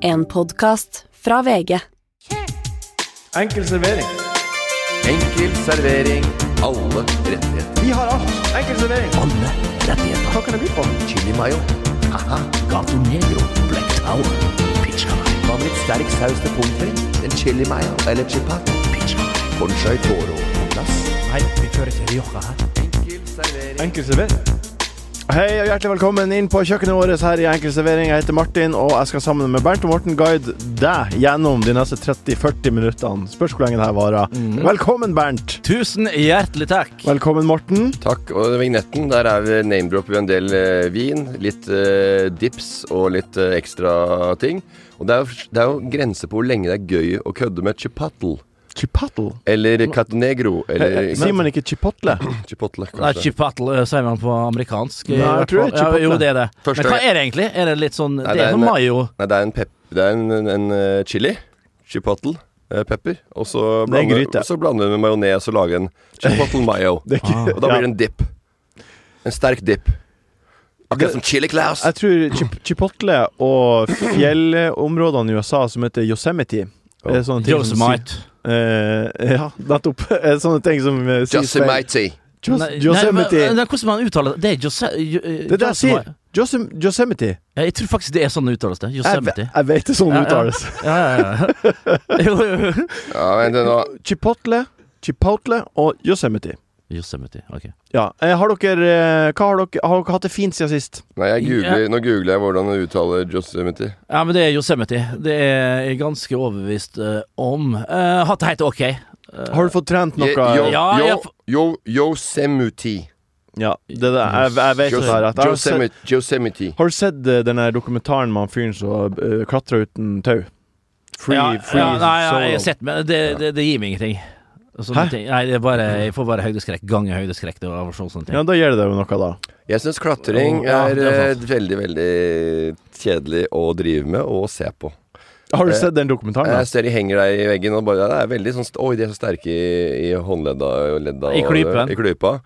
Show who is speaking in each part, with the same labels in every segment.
Speaker 1: En podkast fra VG.
Speaker 2: Enkel servering.
Speaker 3: Enkel servering. Alle rettigheter.
Speaker 2: Vi har alt. Enkel servering.
Speaker 4: Alle rettigheter.
Speaker 2: Hva kan det by på?
Speaker 3: Chili mayo. Haha.
Speaker 4: Gato Negro. Black Tower. Pizza.
Speaker 3: Hva med litt sterk saus til pommes frites? En chili mayo eller chipat?
Speaker 4: Pizza.
Speaker 3: Conchai toro på plass.
Speaker 4: Nei, vi kjører ikke Rioja her.
Speaker 3: Enkel servering.
Speaker 2: Enkel servering. Hei og hjertelig velkommen inn på kjøkkenet vårt her i Enkel servering. Jeg heter Martin, og jeg skal sammen med Bernt og Morten guide deg gjennom de neste 30-40 minuttene. Spørs hvor lenge det her varer. Velkommen, Bernt.
Speaker 5: Tusen hjertelig takk.
Speaker 2: Velkommen, Morten.
Speaker 3: Takk. Og vignetten, der er vi name-dropper vi en del eh, vin, litt eh, dips og litt eh, ekstra ting. Og det er, jo, det er jo grenser på hvor lenge det er gøy å kødde med chipotle.
Speaker 2: Chipotle.
Speaker 3: Eller catonegro. Eller
Speaker 2: Sier man ikke chipotle?
Speaker 3: chipotle,
Speaker 5: Nei,
Speaker 3: kanskje.
Speaker 5: chipotle eh, sier man på amerikansk.
Speaker 2: Nei, jeg tror det er chipotle.
Speaker 5: Ja, jo, det er det.
Speaker 3: Første
Speaker 5: Men hva er det egentlig? Er det litt sånn
Speaker 3: Nei,
Speaker 5: Det
Speaker 3: er noe
Speaker 5: sånn mayo.
Speaker 3: Nei, det er en, pep, det er en, en, en eh, chili. Chipotle. eh, pepper. Og så
Speaker 2: er
Speaker 3: blander,
Speaker 2: du
Speaker 3: så blander vi med majones og lager en chipotle mayo.
Speaker 2: Det ikke,
Speaker 3: Og da blir det en dip. En sterk dip. Akkurat som chili claus.
Speaker 2: Jeg tror chip Chipotle og fjellområdene i USA som heter Yosemite er sånne ting som
Speaker 5: Yosemite.
Speaker 2: Eh, ja, nettopp. Er sånne ting som uh, Josemite. feil. Jos
Speaker 5: Nei, Nei, men, hvordan man uttaler det? Det er Jose, jo, eh,
Speaker 2: Det der sier.
Speaker 5: Yosemite.
Speaker 2: Josem Josemite.
Speaker 5: Ja, jeg tror faktisk det er sånn det uttales. det
Speaker 2: Jeg, jeg vet det sånn
Speaker 5: Ja, ja.
Speaker 2: uttales.
Speaker 5: Ja, ja, ja. ja.
Speaker 3: Ja, vent nå.
Speaker 2: Chipotle, Chipotle og Yosemite.
Speaker 5: Yosemite. Ok.
Speaker 2: Ja. Eh, har dere eh, Hva har dere Har dere hatt det fint siden sist?
Speaker 3: Nei, jeg googler, nå googler jeg hvordan du uttaler Yosemite.
Speaker 5: Ja, men det er Yosemite. Det er jeg ganske overbevist eh, om. Uh, hatt det helt ok. Eh,
Speaker 2: Har du fått trent noe?
Speaker 3: Yo,
Speaker 5: Ja,
Speaker 3: yo,
Speaker 5: jeg
Speaker 3: yo, Yosemite.
Speaker 2: Ja, det der. Jeg, jeg vet det her. At jeg har, sett,
Speaker 3: Yosemite. Yosemite.
Speaker 2: har du sett eh, den der dokumentaren med han fyren som uh, klatra uten tau? Free,
Speaker 5: ja,
Speaker 2: free
Speaker 5: ja, nei, ja, jeg har
Speaker 2: solo.
Speaker 5: sett, men det, det, det gir meg ingenting.
Speaker 2: Hæ?
Speaker 5: ting. Nei, det er bare, jeg får bare høydeskrekk Gange høydeskrekk. Det var sånn, sånne ting.
Speaker 2: Ja, da gjør det deg jo noe, da.
Speaker 3: Jeg syns klatring
Speaker 5: Ja,
Speaker 3: er,
Speaker 5: er
Speaker 3: eh, veldig, veldig kjedelig å drive med og se på.
Speaker 2: Har du
Speaker 3: Eh,
Speaker 2: sett den dokumentaren? da?
Speaker 3: Jeg ser de henger der i veggen, og bare, det er veldig sånn Oi, de er så sterke i, i håndledda og ledda.
Speaker 5: I
Speaker 3: og- I klypa.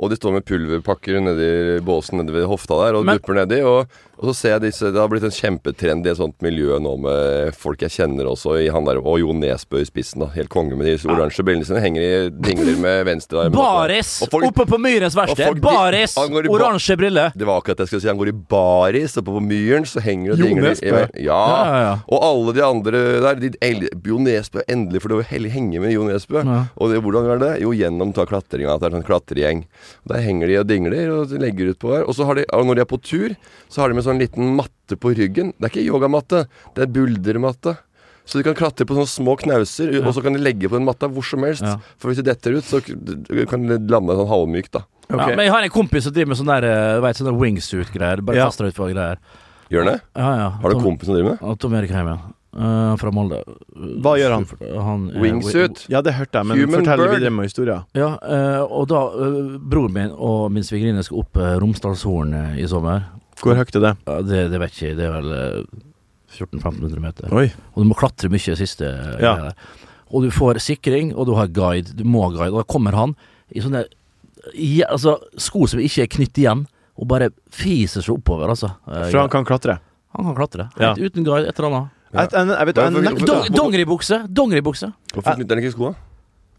Speaker 3: Og de står med pulverpakker nedi båsen nedi ved hofta der og
Speaker 5: Men-
Speaker 3: dupper nedi. Og, og så ser jeg disse Det har blitt en kjempetrend i et sånt miljø nå med folk jeg kjenner også, der, og Jo Nesbø i spissen. da Helt konge med de oransje brillene sine. Henger i dingler med venstrearmen.
Speaker 5: Baris!
Speaker 3: Folk-
Speaker 5: Oppe på Myrens verksted. Baris! Oransje briller.
Speaker 3: Det var akkurat det jeg skulle si. Han går i baris, oppe på Myren så henger det
Speaker 2: Jo
Speaker 3: dingler. Ja.
Speaker 5: Ja, ja.
Speaker 3: Og alle de andre der. De, Jo Nesbø, endelig får du hell- henge med Jo Nesbø.
Speaker 5: Ja.
Speaker 3: Og det, hvordan gjør det? Jo, gjennom ta klatringa. At det er en sånn klatregjeng. Der henger de og dingler og legger ut på her. Og så har de, og når de er på tur, så har de med sånn liten matte på ryggen. Det er ikke yogamatte, det er buldermatte. Så de kan klatre på sånne små knauser, og så kan de legge på den matta hvor som helst.
Speaker 5: Ja.
Speaker 3: For hvis du detter ut, så kan du lande sånn halvmykt, da.
Speaker 2: Okay.
Speaker 5: Ja, men jeg har en kompis som driver med sånne, der, eh, vet, sånne wingsuit-greier. Bare
Speaker 2: Ja.
Speaker 5: kaster ut på greier.
Speaker 3: Gjør han det?
Speaker 5: Ja, ja.
Speaker 3: Har du
Speaker 5: Tom-
Speaker 3: kompis som driver med det?
Speaker 5: Ja, Tom Erik Heimen. Uh, fra Molde.
Speaker 2: Hva gjør han?
Speaker 5: han uh,
Speaker 3: Wingsuit?
Speaker 2: Ja, det hørte jeg, men
Speaker 3: Human
Speaker 2: fortell
Speaker 3: bird.
Speaker 2: videre med historien.
Speaker 5: Ja, uh, og da eh, Broren min og min svigerinne skal opp uh, Romsdalshorn eh, i sommer.
Speaker 2: Hvor høyt er det?
Speaker 5: Ja, det, det vet jeg ikke. Det er vel eh, 1400-1500 meter.
Speaker 2: Oi.
Speaker 5: Og du må klatre mye siste eh,
Speaker 2: Ja.
Speaker 5: greia der. Og du får sikring, og du har guide. Du må ha guide. Og da kommer han i sånne i, altså, sko som ikke er knytt igjen, og bare fiser seg oppover, altså. Eh,
Speaker 2: For han kan klatre.
Speaker 5: han kan klatre.
Speaker 2: Ja.
Speaker 5: Uten guide, et eller annet.
Speaker 3: Ja.
Speaker 2: Et, en, jeg vet, en,
Speaker 5: Dong, dongeribukse! Dongeribukse!
Speaker 3: Hvorfor knytter han ikke skoa?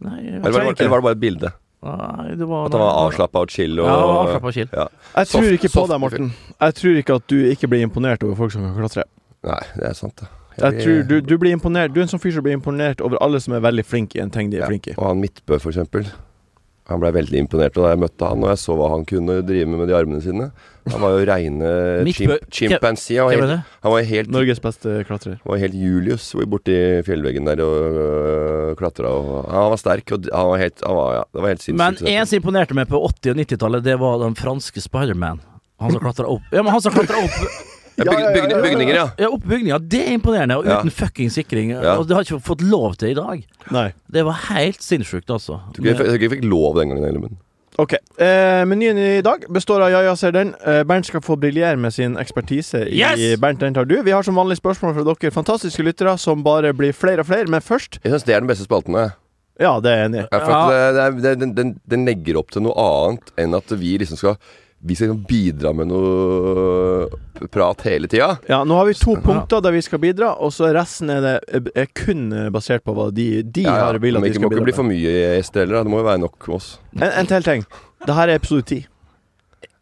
Speaker 3: Eller var det bare et bilde?
Speaker 5: Nei, det var
Speaker 3: At han var avslappa og chill og
Speaker 5: Ja, avslappa og chill.
Speaker 3: Ja.
Speaker 2: Jeg tror
Speaker 3: Soft-
Speaker 2: ikke på deg, Morten. Jeg tror ikke at du ikke blir imponert over folk som kan klatre.
Speaker 3: Nei, det er sant, det.
Speaker 2: Jeg tror du, du blir imponert Du er en sånn fyr som blir imponert over alle som er veldig flinke i en ting de er
Speaker 3: ja.
Speaker 2: flinke i.
Speaker 3: Og han Midtbø, for eksempel. Han blei veldig imponert da jeg møtte han, og jeg så hva han kunne drive med med de armene sine. Han var jo reine chimpanzee. Han var helt, han var helt,
Speaker 2: Norges beste klatrer.
Speaker 3: han var helt Julius borti fjellveggen der og øh, klatra. Han var sterk, og han var helt han var, ja, Det var helt
Speaker 5: Men en som imponerte meg på 80- og 90-tallet, det var den franske Spiderman. Han som klatra opp Ja, men han som klatra opp
Speaker 3: ja, byg, bygning, bygninger, ja.
Speaker 5: Ja, Oppbygninger. Det er imponerende, og
Speaker 3: Ja.
Speaker 5: uten fucking sikring.
Speaker 3: Ja.
Speaker 5: Og det har ikke fått lov til i dag.
Speaker 2: Nei.
Speaker 5: Det var helt sinnssykt, altså.
Speaker 3: Jeg tror ikke jeg, jeg jeg fikk lov den gangen heller, men
Speaker 2: Ok. Eh, menyen i dag består av Jaja ja, ser den. Eh, Bernt skal få briljere med sin ekspertise i
Speaker 5: Yes!
Speaker 2: Bernt, den tar du. Vi har som vanlig spørsmål fra dere fantastiske lyttere, som bare blir flere og flere. Men først
Speaker 3: jeg syns det er den beste spalten. jeg.
Speaker 2: Ja, det er jeg enig i.
Speaker 3: Ja, den, den legger opp til noe annet enn at vi liksom skal vi skal bidra med noe prat hele tida.
Speaker 2: Ja, nå har vi to punkter der vi skal bidra, og så resten er, det, er kun basert på hva de, de
Speaker 3: Ja, ja.
Speaker 2: har villet at vi
Speaker 3: det må ikke bli for mye gjester heller. Det må jo være nok med oss.
Speaker 2: En, en til ting. Det her er episode ti.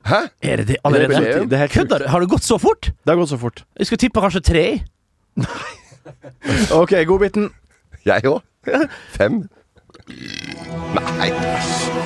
Speaker 3: Hæ?
Speaker 5: Er det det
Speaker 2: Det er
Speaker 5: allerede?
Speaker 2: Det er
Speaker 5: Kødder du? Har det gått så fort?
Speaker 2: Det har gått så fort.
Speaker 5: Jeg skulle tippa kanskje tre.
Speaker 2: OK, godbiten.
Speaker 3: Jeg òg. Fem. Nei.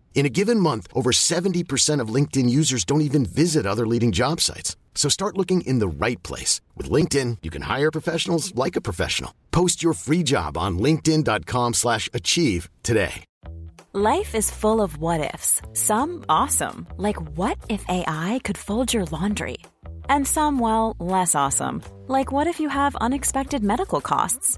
Speaker 6: In a given month, over 70% of LinkedIn users don't even visit other leading job sites. So start looking in the right place. With LinkedIn, you can hire professionals like a professional. Post your free job on linkedin.com slash achieve today.
Speaker 7: Life is full of what ifs. Some awesome, like what if AI could fold your laundry? And some, well, less awesome, like what if you have unexpected medical costs?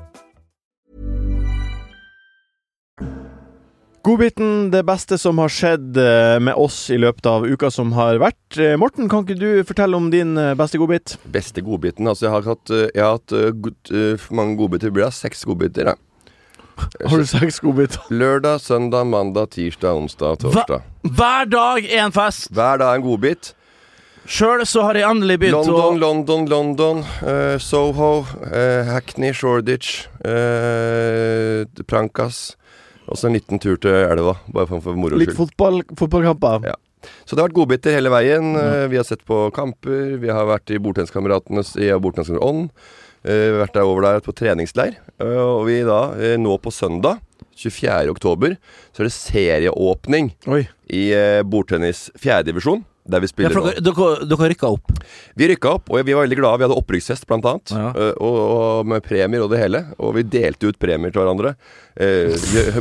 Speaker 2: Godbiten, det beste som har skjedd eh, med oss i løpet av uka som har vært. Eh, Morten, kan ikke du fortelle om din eh, beste godbit?
Speaker 3: Beste godbiten. Altså, jeg har hatt, jeg har hatt god, mange godbiter. Det blir seks godbiter. Ja.
Speaker 2: Har du seks godbiter?
Speaker 3: Lørdag, søndag, mandag, tirsdag, onsdag, torsdag.
Speaker 5: Hver dag er en fest.
Speaker 3: Hver dag en godbit.
Speaker 5: Sjøl så har jeg endelig begynt
Speaker 3: London,
Speaker 5: å
Speaker 3: London, London. eh, Soho, Uh, Hackney, Shoreditch, Uh, Prankas. Og så en liten tur til elva, bare for, moro
Speaker 2: Litt
Speaker 3: skyld.
Speaker 2: fotball, fotballkamper?
Speaker 3: Ja. Så det har vært godbiter hele veien. Eh, Vi har sett på kamper. Vi har vært i Bordtenniskameratenes i Bordtenniskameratenes ånd. Uh, vært der over der på treningsleir. Eh, Og vi da, nå på søndag, 24. oktober, så er det serieåpning
Speaker 2: Oi.
Speaker 3: i uh, bordtennis fjerdedivisjon. Der vi spiller nå.
Speaker 5: dere, dere, dere rykka opp.
Speaker 3: Vi rykka opp, og vi var veldig glade. Vi hadde opprykksfest, blant annet.
Speaker 5: Ja.
Speaker 3: eh, Og, og med premier og det hele. Og vi delte ut premier til hverandre. Eh,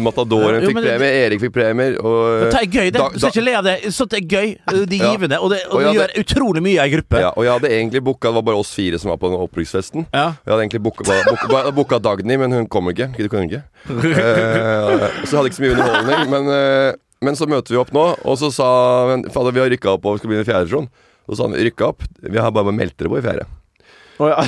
Speaker 3: Matadoren fikk premie, Erik fikk premier. Og,
Speaker 5: Det er gøy, det.
Speaker 3: da-
Speaker 5: Du skal ikke le av det. Sånt er gøy. Det er givende. Og det, og
Speaker 3: Og ja,
Speaker 5: gjør utrolig mye i gruppe.
Speaker 3: Ja, og jeg hadde egentlig booka Det var bare oss fire som var på den opprykksfesten.
Speaker 5: Ja.
Speaker 3: Jeg hadde egentlig booka, booka, booka Dagny, men hun kom ikke. Hun kunne ikke. Eh, så jeg hadde ikke så mye underholdning. Men, eh, men så møter vi opp nå, og så sa Fader, vi har rykka opp og vi skal begynne i fjerde divisjon. Så sa han rykka opp. Vi har bare meldt dere på i fjerde.
Speaker 2: Oh, ja.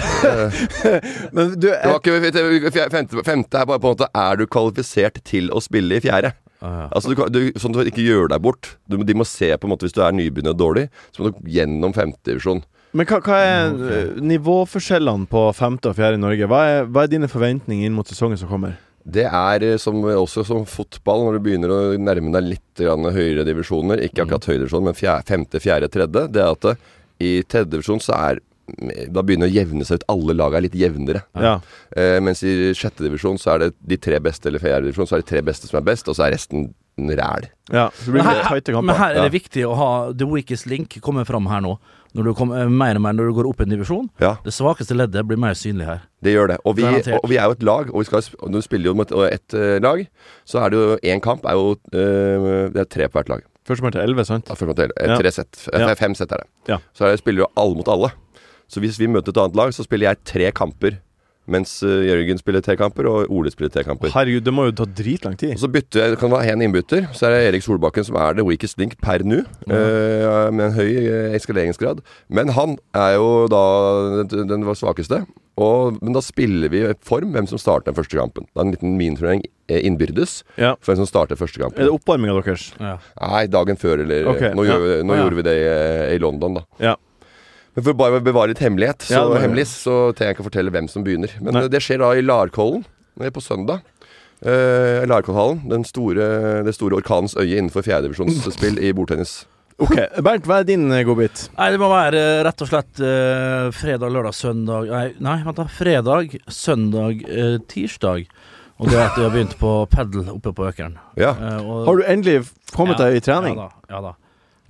Speaker 2: Men du,
Speaker 3: Det var ikke, femte, femte er bare på en måte Er du kvalifisert til å spille i fjerde? Altså du, kan- du, Sånn at du ikke gjør deg bort. Du, de må se på en måte Hvis du er nybegynner og dårlig, så må du gjennom femtedivisjon.
Speaker 2: Men hva, hva er okay. nivåforskjellene på femte og fjerde i Norge? Hva er, hva er dine forventninger inn mot sesongen som kommer?
Speaker 3: Det er eh, som, også som fotball, når du begynner å nærme deg litt grann høyere divisjoner. Ikke akkurat høyere divisjon, men fjerde, femte, fjerde, tredje. Det er at det, i tredje divisjon så er Da begynner det å jevne seg ut. Alle lag er litt jevnere.
Speaker 2: Ja.
Speaker 3: Eh, mens i sjette divisjon så er det de tre beste, eller fjerde divisjon, så er det tre beste som er best, og så er resten ræl.
Speaker 2: ja. Så det
Speaker 5: Men her, men her er det
Speaker 3: Ja.
Speaker 5: viktig å ha the weakest link komme fram her nå. Når du kommer, mer og mer når du går opp i en divisjon.
Speaker 3: Ja.
Speaker 5: Det svakeste leddet blir mer synlig her.
Speaker 3: Det gjør det. Og vi, og vi er jo et lag, og vi skal, og når du spiller jo mot ett eh, lag, så er det jo én kamp er jo eh, Det er tre på hvert lag.
Speaker 2: Førstemann til elleve, sant?
Speaker 3: Ja, fem, til eh,
Speaker 2: Ja.
Speaker 3: tre sett. Eh,
Speaker 2: Ja.
Speaker 3: Fem sett er det.
Speaker 2: Ja.
Speaker 3: Så er det, spiller jo alle mot alle. Så hvis vi møter et annet lag, så spiller jeg tre kamper. Mens eh, Jørgen spiller T-kamper og Ole spiller T-kamper.
Speaker 2: Herregud, det må jo ta dritlang tid.
Speaker 3: Og så bytter jeg, det kan være en innbytter. Så er det Erik Solbakken som er the weakest link per nå. eh, med en høy eh, eskaleringsgrad. Men han er jo da den, den svakeste. Og, men da spiller vi form hvem som starter den første kampen. Det er en liten miniturnering eh, innbyrdes
Speaker 2: Ja.
Speaker 3: for hvem som starter første kampen.
Speaker 2: Er det oppvarminga deres?
Speaker 3: Nei, dagen før, eller
Speaker 2: okay,
Speaker 3: Nå,
Speaker 2: ja.
Speaker 3: gjør, nå
Speaker 2: ja.
Speaker 3: gjorde vi det i, i London, da. Men for bare å bevare litt hemmelighet, så,
Speaker 2: Ja,
Speaker 3: hemmelig, så trenger jeg ikke å fortelle hvem som begynner. Men
Speaker 2: Nei.
Speaker 3: eh, det skjer da i Larkollen eh, på søndag. Uh, Larkollhallen. Den store, det store orkanens øye innenfor fjerdedivisjonsspill i bordtennis.
Speaker 2: Ok, Bernt, hva er din eh, godbit?
Speaker 5: Nei, det må være eh, rett og slett uh, fredag, lørdag, søndag Nei, nei vent da. Fredag, søndag, uh, tirsdag. Og det er at jeg har begynt på padel oppe på Økeren.
Speaker 3: Ja.
Speaker 5: Uh, og-
Speaker 2: Har du endelig kommet
Speaker 5: Ja,
Speaker 2: deg i trening?
Speaker 5: Ja da. Ja da.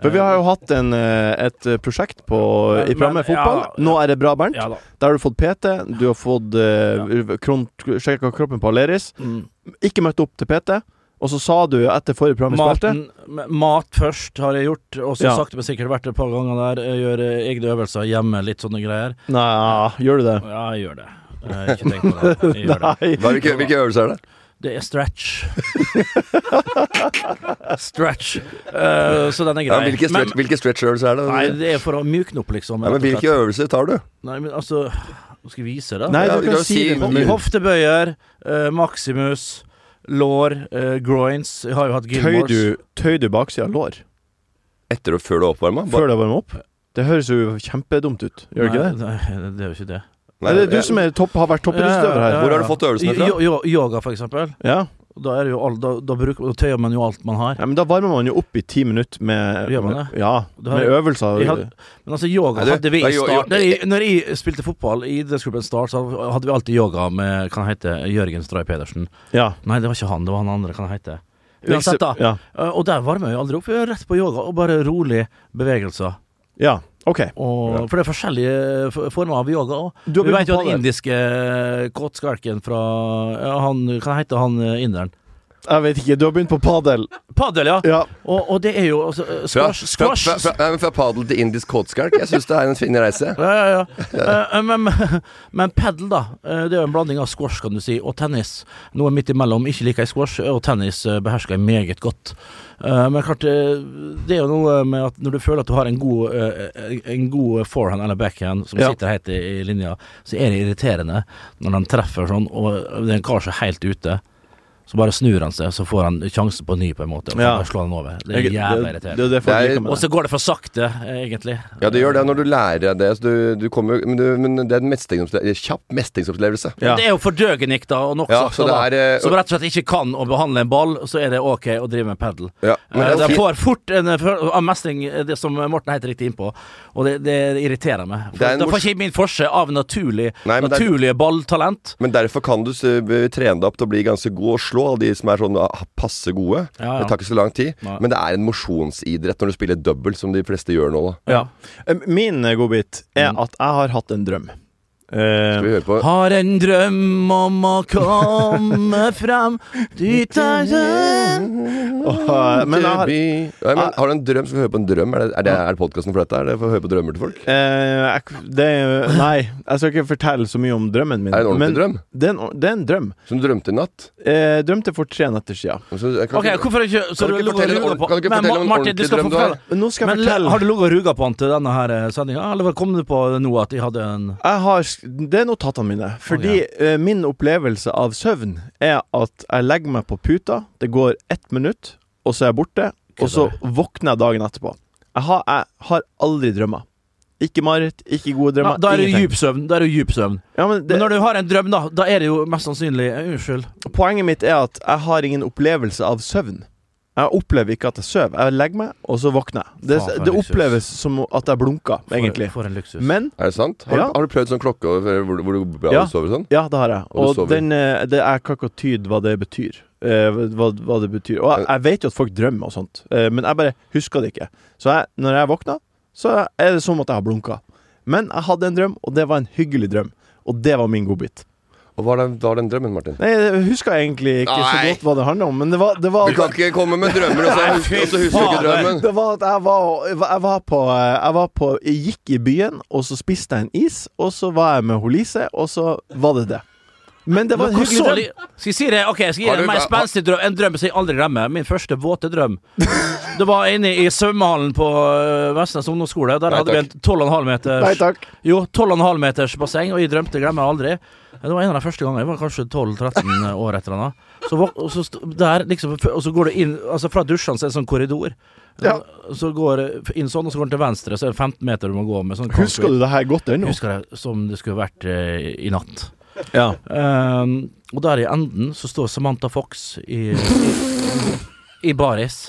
Speaker 2: For vi har jo hatt en, eh, et eh, prosjekt på,
Speaker 5: Men-
Speaker 2: i programmet Fotball.
Speaker 5: ja,
Speaker 2: Nå er det bra, Bernt.
Speaker 5: Ja da.
Speaker 2: Der har du fått PT, du har fått uh, sjekka kroppen på Aleris.
Speaker 5: Mm.
Speaker 2: Ikke møtt opp til PT. Og så sa du etter forrige program
Speaker 5: Maten, mat først har jeg gjort, og så
Speaker 2: Ja.
Speaker 5: sakte, men sikkert vært et par ganger der. Jeg gjør egne øvelser hjemme, litt sånne greier.
Speaker 2: Nei, gjør du det?
Speaker 5: Ja, jeg gjør det. Eh, ikke tenkt på det. Jeg gjør det.
Speaker 2: Nei.
Speaker 3: Hva, hvilke, hvilke øvelser er det?
Speaker 5: Det er stretch. stretch. Uh, så den er
Speaker 3: Ja,
Speaker 5: hvilke,
Speaker 3: hvilke,
Speaker 5: Men-
Speaker 3: stretch, hvilke stretch-øvelser er det?
Speaker 5: Nei, det er for å mykne opp, liksom.
Speaker 3: ja, men hvilke
Speaker 5: slett.
Speaker 3: øvelser tar du?
Speaker 5: Nei, men altså Skal jeg vise det?
Speaker 2: Nei,
Speaker 3: Ja,
Speaker 2: du
Speaker 3: vi
Speaker 2: kan
Speaker 3: kan
Speaker 2: si
Speaker 3: si-
Speaker 2: det med
Speaker 5: Hoftebøyer, uh, maximus, lår, uh, groins. Jeg har jo hatt
Speaker 2: Tøy du, tøy du baksida av lår
Speaker 3: Etter og før du er oppvarma?
Speaker 2: før du varmer opp? Det høres jo kjempedumt ut. Gjør det ikke det?
Speaker 5: Nei, det er jo ikke det.
Speaker 2: Nei, det er du som er topp, har vært toppidrettsutøver her.
Speaker 3: Hvor har du fått øvelsene fra?
Speaker 5: Jo- Yoga, for eksempel.
Speaker 2: Ja.
Speaker 5: Da, er det jo all, da, da, bruker, da tøyer man jo alt man har.
Speaker 2: ja, men da varmer man jo opp i ti minutter med
Speaker 5: Gjør man det?
Speaker 2: Ja,
Speaker 5: har
Speaker 2: med øvelser.
Speaker 5: Had, Men altså, yoga
Speaker 3: Nei, du-
Speaker 5: hadde vi i start
Speaker 3: jo-
Speaker 5: Når jeg, når jeg spilte fotball i idrettsgruppen Start, så hadde vi alltid yoga med Kan hete Jørgen Stray Pedersen?
Speaker 2: Ja.
Speaker 5: Nei, det var ikke han, det var han andre. Kan hete? Uansett, da.
Speaker 2: Ja.
Speaker 5: Eh, Og der varmer jeg aldri opp. Vi er rett på yoga, og bare rolig bevegelser.
Speaker 2: ja. OK.
Speaker 5: Og, For det er forskjellige former av yoga. òg.
Speaker 2: Du du
Speaker 5: vi vet jo den indiske kåtskalken fra ja, han, Hva han han eh, inderen?
Speaker 2: Jeg vet ikke. Du har begynt på padel.
Speaker 5: Padel, ja.
Speaker 2: Ja.
Speaker 5: Og, og det er jo altså, squash, squash,
Speaker 3: fra, fra, fra, fra padel til indisk kåtskalk? Jeg syns det er en fin reise.
Speaker 5: Ja, ja, ja. uh, men, men padel, da. eh, det er jo en blanding av squash kan du si, og tennis. Noe midt imellom. Ikke liker jeg squash, og tennis eh, behersker jeg meget godt. Uh, men klart, eh, det er jo noe med at når du føler at du har en god, uh, en god forehand eller backhand som
Speaker 2: Ja.
Speaker 5: sitter helt i, i linja, så er det irriterende når den treffer sånn, og det er en kar som er helt ute. Så bare snur han seg, så får han sjansen på ny, på en måte. Og så
Speaker 2: Ja.
Speaker 5: bare slår han over. Det er jævlig
Speaker 2: det,
Speaker 5: irriterende.
Speaker 2: er
Speaker 3: er-
Speaker 5: Og så går det for sakte, egentlig.
Speaker 3: Ja, det gjør det når du lærer det. Så du, du kommer, men, du, men det er en mestringsopple- kjapp mestringsopplevelse.
Speaker 2: Ja.
Speaker 5: Det er jo for døgenikk, da, og nok
Speaker 3: Ja,
Speaker 5: sagt,
Speaker 3: så det
Speaker 5: da,
Speaker 3: er, eh,
Speaker 5: som rett og slett ikke kan å behandle en ball, så er det ok å drive med padel.
Speaker 3: Ja, men
Speaker 5: Eh,
Speaker 3: det er
Speaker 5: De får fort en eh, mestring, eh, det som Morten er helt riktig innpå, og det, det irriterer meg. For
Speaker 3: Det er en
Speaker 5: da får ikke min forse av naturlig,
Speaker 3: Nei, men er-
Speaker 5: naturlige balltalent.
Speaker 3: Men derfor kan du trene deg opp til å bli ganske god og slå alle de som er sånn ah, passe gode.
Speaker 5: Ja, ja.
Speaker 3: Det tar ikke så lang tid.
Speaker 5: Nei.
Speaker 3: Men det er en mosjonsidrett når du spiller double, som de fleste gjør nå. Da.
Speaker 2: Ja. Eh, Min eh, godbit er at jeg har hatt en drøm. Eh,
Speaker 3: Skal vi høre på
Speaker 5: Har en drøm om å komme frem dit
Speaker 2: er eh, men har,
Speaker 3: Ja, men, Har du en drøm? Skal vi høre på en drøm? Er det, er det, er det podkasten for dette? Er det for å høre på drømmer til folk?
Speaker 2: eh, det, Nei, jeg skal ikke fortelle så mye om drømmen min.
Speaker 3: Er det en ordentlig drøm?
Speaker 2: Det er en, det er en drøm.
Speaker 3: Som du drømte i natt?
Speaker 2: Eh, drømte for tre netter siden.
Speaker 3: Så, jeg kan
Speaker 5: Ok,
Speaker 3: ikke-
Speaker 5: hvorfor ikke Så
Speaker 3: Kan du ikke
Speaker 5: og
Speaker 3: fortelle ord-
Speaker 5: på
Speaker 3: kan du ikke
Speaker 5: Men
Speaker 3: fortelle om en
Speaker 5: Martin,
Speaker 3: ordentlig drøm du har?
Speaker 2: nå skal jeg
Speaker 5: Men
Speaker 2: fortelle
Speaker 5: har du ligget og ruga på han til denne eh, sendinga, eller kom du på nå at de hadde en
Speaker 2: jeg har, Det er notatene mine. Fordi eh, min opplevelse av søvn er at jeg legger meg på puta, det går ett minutt, og så er jeg borte, og så våkner jeg dagen etterpå. Jeg har, jeg har aldri drømmer. Ikke mareritt, ikke gode
Speaker 5: ja,
Speaker 2: drømmer.
Speaker 5: Da er det djup søvn. Da er det djup søvn.
Speaker 2: Ja, men det,
Speaker 5: Men når du har en drøm, da, da er det jo mest sannsynlig eh, Unnskyld.
Speaker 2: Poenget mitt er at jeg har ingen opplevelse av søvn. Jeg opplever ikke at jeg sover. Jeg legger meg, og så våkner jeg. Det,
Speaker 5: Faen, for en
Speaker 2: det
Speaker 5: luksus.
Speaker 2: oppleves som at jeg blunker, egentlig.
Speaker 5: For, en luksus.
Speaker 2: Men
Speaker 3: Er det sant? Har,
Speaker 2: Ja.
Speaker 3: du, har du prøvd sånn klokke over- hvor, hvor du bra
Speaker 2: Ja.
Speaker 3: du sover sånn?
Speaker 2: ja, det har jeg.
Speaker 3: Og du
Speaker 2: Og
Speaker 3: sover.
Speaker 2: den, eh, det, jeg kan ikke tyde hva det betyr. Eh, hva, hva det betyr. Og jeg, jeg vet jo at folk drømmer og sånt, eh, men jeg bare husker det ikke. Så jeg, når jeg våkner, så er det som at jeg har blunka. Men jeg hadde en drøm, og det var en hyggelig drøm. Og det var min godbit.
Speaker 3: Og hva er den, hva er den drømmen, Martin?
Speaker 2: Nei, jeg husker egentlig ikke så
Speaker 3: Nei.
Speaker 2: godt hva det handla om, men det var, det var
Speaker 3: Du kan ikke komme med drømmer, og så, og så husker du ikke drømmen.
Speaker 2: Det var at jeg var, jeg var på Jeg var på Jeg gikk i byen, og så spiste jeg en is, og så var jeg med Holise, Lise, og så var det det. Men det var en hyggelig
Speaker 5: så
Speaker 2: drøm.
Speaker 5: Skal jeg si det? Ok, jeg skal gi
Speaker 3: meg
Speaker 5: deg en
Speaker 3: du-
Speaker 5: mer spenstig drøm. En drøm som jeg aldri glemmer. Min første våte drøm. Det var inne i svømmehallen på øh, Vestnes ungdomsskole. Der
Speaker 3: Nei,
Speaker 5: hadde vi en 12,5 meters
Speaker 2: Nei takk.
Speaker 5: Jo, 12,5 meters basseng, og jeg drømte, glemmer jeg aldri. Det var en av de første gangene. Jeg var kanskje 12-13 år etter henne. Så, og så der, liksom, og så går det inn Altså Fra dusjene så er det en sånn korridor.
Speaker 2: Ja.
Speaker 5: Så går det inn sånn, og så går den til venstre, så er det 15 meter du må gå med sånn
Speaker 2: Husker du det her godt ennå?
Speaker 5: Husker det som det skulle vært eh, i natt.
Speaker 2: Ja.
Speaker 5: Um, og der i enden så står Samantha Fox i, i, baris.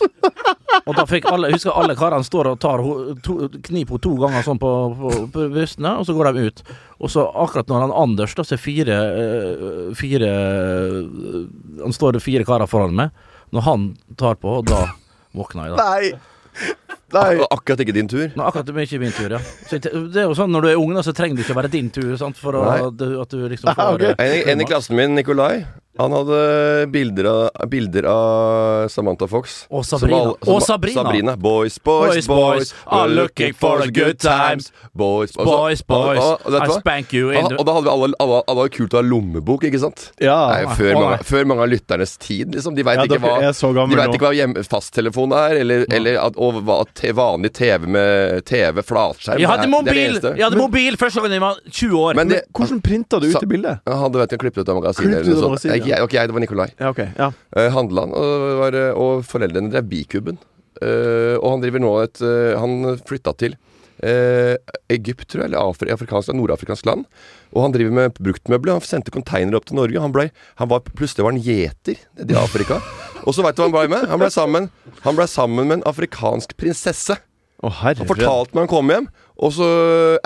Speaker 5: Og da fikk alle Husker alle karene står og tar to, henne to ganger sånn på, på, på brystene, og så går de ut. Og så akkurat når han Anders da ser fire eh, Fire eh, Han står det fire karer foran meg. Når han tar på, da våkner jeg, da.
Speaker 2: Nei. Nei.
Speaker 3: Akkurat ikke din tur.
Speaker 5: Nei, akkurat ikke min tur, ja. Så det er jo sånn når du er ung, da, så trenger det ikke å være din tur, sant, for å, at, du, at du liksom
Speaker 2: Ah, okay.
Speaker 3: En, en i klassen min, Nikolai, han hadde bilder av, bilder av Samantha Fox.
Speaker 5: Og Sabrina.
Speaker 3: All, som-
Speaker 5: Og Sabrina.
Speaker 3: Boys, boys,
Speaker 5: Boys,
Speaker 3: boys,
Speaker 5: boys, are looking for the good times.
Speaker 3: Boys, boys,
Speaker 5: Boys, boys,
Speaker 3: og, og,
Speaker 5: I spank you in the
Speaker 3: og da hadde vi alle, alle, alle hadde kult å ha lommebok, ikke sant?
Speaker 2: Ja.
Speaker 3: Nei, før, mange, før mange av lytternes tid, liksom. De veit
Speaker 2: Ja,
Speaker 3: ikke, hva-
Speaker 2: er så
Speaker 3: de vet ikke hva hjem, fasttelefon er, eller, eller at, og hva te, vanlig TV med TV, flatskjerm
Speaker 5: Jeg hadde
Speaker 3: er- det det
Speaker 5: mobil. Jeg hadde mobil første gangen jeg var 20 år.
Speaker 3: Men
Speaker 2: Men
Speaker 3: det-
Speaker 2: hvordan printa du ut det bildet?
Speaker 3: Ja, Han hadde vet jeg, klippet ut av magasinet.
Speaker 2: Ja.
Speaker 3: Jeg- Ok, det var Nikolai.
Speaker 2: Ja, okay, Ja.
Speaker 3: Uh, handla han, og, var, eh, og foreldrene drev Bikuben. Uh, og han driver nå et uh, Han flytta til uh, Egypt, tror jeg, eller Afri afrikansk, nordafrikansk land. Og han driver med bruktmøbler. Han sendte containere opp til Norge. Han ble, han var, plutselig var han gjeter nede i Afrika. og så veit du hva han ble med? Han ble sammen, han ble sammen med en afrikansk prinsesse.
Speaker 2: Herre
Speaker 3: Han fortalte meg han kom hjem. Og så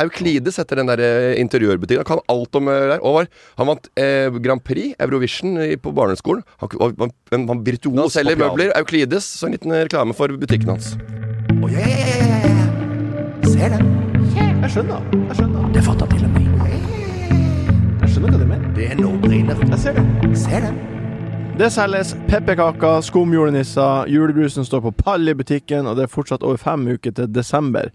Speaker 3: Euklides heter den der eh, interiørbutikken. Han kan alt om eh, der. Og var, han vant eh, Grand Prix, Eurovision, på barneskolen. Han var, var, var, var virtuos, selger møbler. Euklides. Så en liten reklame for butikken hans.
Speaker 4: Oh, yeah, yeah, yeah. ja, ja, ja. Ser den.
Speaker 2: Jeg skjønner. Jeg skjønner.
Speaker 4: Det fatter til og med.
Speaker 2: Jeg skjønner hva du mener.
Speaker 4: Det er no-brainer.
Speaker 2: Jeg ser det.
Speaker 4: Ser den.
Speaker 2: Det selges pepperkaker, skumjulenisser, julebrusen står på pall i butikken, og det er fortsatt over fem uker til desember.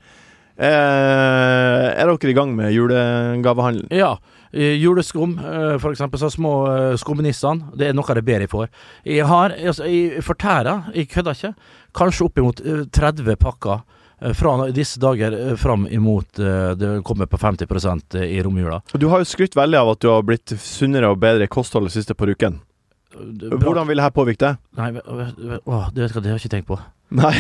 Speaker 2: Eh, er dere i gang med julegavehandelen?
Speaker 5: Ja. Juleskum, eh, for eksempel, så små eh, skumnissene. Det er noe av det bedre jeg får. Jeg har altså, Jeg fortærer, jeg kødder ikke, kanskje oppimot eh, 30 pakker fra disse dager fram imot det kommer på 50% i romjula.
Speaker 2: Du har jo skrytt veldig av at du har blitt sunnere og bedre i kostholdet siste par ukene. Hvordan vil dette påvirke deg?
Speaker 5: Nei, åh, det, det har jeg ikke tenkt på.
Speaker 2: Nei.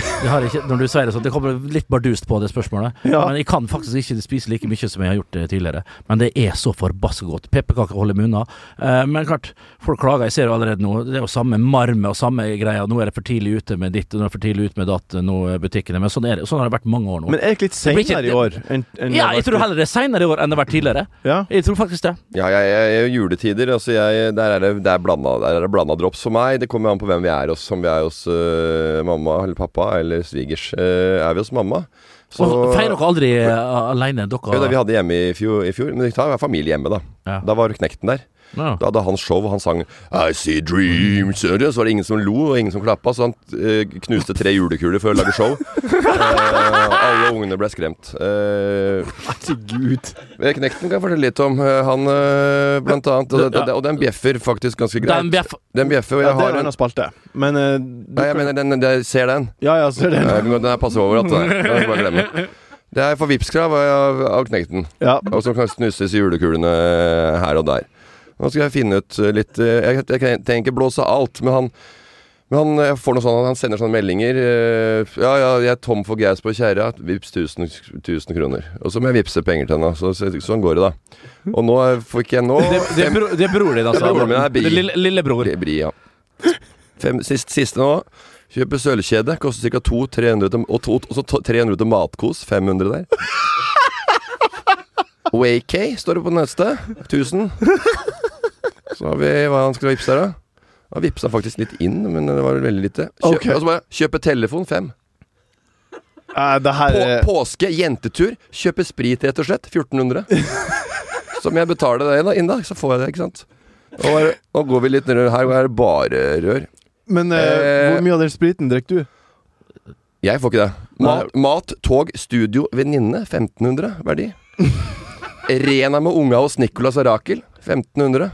Speaker 5: Ikke, når du sier det sånn, det kommer litt bardust på det spørsmålet.
Speaker 2: Ja.
Speaker 5: Men jeg kan faktisk ikke spise like mye som jeg har gjort eh, tidligere. Men det er så forbaska godt. Pepperkaker holder meg unna. Eh, men klart, folk klager. Jeg ser jo allerede nå, det er jo samme marme og samme greia. Nå er det for tidlig ute med ditt, nå er det for tidlig ute med datt, nå butikkene. Men sånn, er det, sånn har det vært mange år nå.
Speaker 2: Men er det ikke litt seinere i år? Enn, enn
Speaker 5: ja, jeg tror heller det er seinere i år enn det har vært tidligere.
Speaker 2: Ja.
Speaker 5: Jeg tror faktisk det.
Speaker 3: Ja, jeg, jeg, jeg, juletider, altså jeg, der er det, det blanda, det blanda drops for meg. Det kommer an på hvem vi er hos. Om vi er hos øh, mamma eller pappa eller svigers. Eh, er vi hos mamma, så
Speaker 5: Og Feirer dere aldri uh, aleine,
Speaker 3: Jo, det vi hadde hjemme i fjor, i fjor men vi tar familie hjemme, da.
Speaker 5: Ja.
Speaker 3: Da var Knekten der.
Speaker 5: Ja.
Speaker 3: Da hadde han show, han sang I see dreams Så var det ingen som lo, og ingen som klappa, så han eh, knuste tre julekuler før å lage show. Eh, alle ungene ble skremt. Uh,
Speaker 2: Herregud.
Speaker 3: Knekten kan jeg fortelle litt om. Eh, han eh, blant annet Og, og, og den bjeffer faktisk ganske greit.
Speaker 5: Den bjeff...
Speaker 3: Den bjeffer, og
Speaker 2: Ja,
Speaker 3: jeg
Speaker 2: det er
Speaker 3: har
Speaker 2: en
Speaker 3: en
Speaker 2: annen spalte. Men uh, du
Speaker 3: Nei, jeg mener, den, den, jeg ser den.
Speaker 2: Ja, jeg ser den.
Speaker 3: Eh, Den er passe overalt. Den er. Den kan jeg bare glemme. Det er for Vipps-krav av, av Knekten.
Speaker 2: Ja.
Speaker 3: Og som kan snuses i julekulene her og der. Nå skal jeg finne ut litt eh, Jeg, jeg, trenger ikke blåse alt, men han men han jeg får noe sånn, han sender sånne meldinger. eh, Ja, ja, jeg er tom for gass på kjerra. Vips 1000, 1000 kroner. Og så må jeg vippse penger til henne. Så, så, sånn går det, da. Og nå får ikke jeg nå
Speaker 5: Det, det, er bro, det er bror din, altså.
Speaker 3: Det er broren min, det er Bi.
Speaker 5: Det er lille, lillebror.
Speaker 3: Bri- Bri, ja. Fem, sist, siste nå. Kjøpe sølvkjede. Koster ca. 200-300 til, og, to, og så to- 300 til matkos. 500 der. Wayk står det på neste. 1000. Så har vi hva han skulle vippse her, da. Han vippsa faktisk litt inn, men det var veldig lite. Kjøp,
Speaker 2: okay.
Speaker 3: Og så bare kjøpe telefon. 5.
Speaker 2: Eh, det her
Speaker 3: På, påske, jentetur. Kjøpe sprit, rett og slett. 1400. Så må jeg betale det da, inn, da. Så får jeg det, ikke sant. Og nå går vi litt nedover. Her er det bare rør.
Speaker 2: Men eh,
Speaker 3: Eh,
Speaker 2: hvor mye av den spriten drikker du?
Speaker 3: Jeg får ikke det. Mat, mat tog, studio, venninne 1500 verdi. Rena med unga hos Nicolas og Rakel 1500.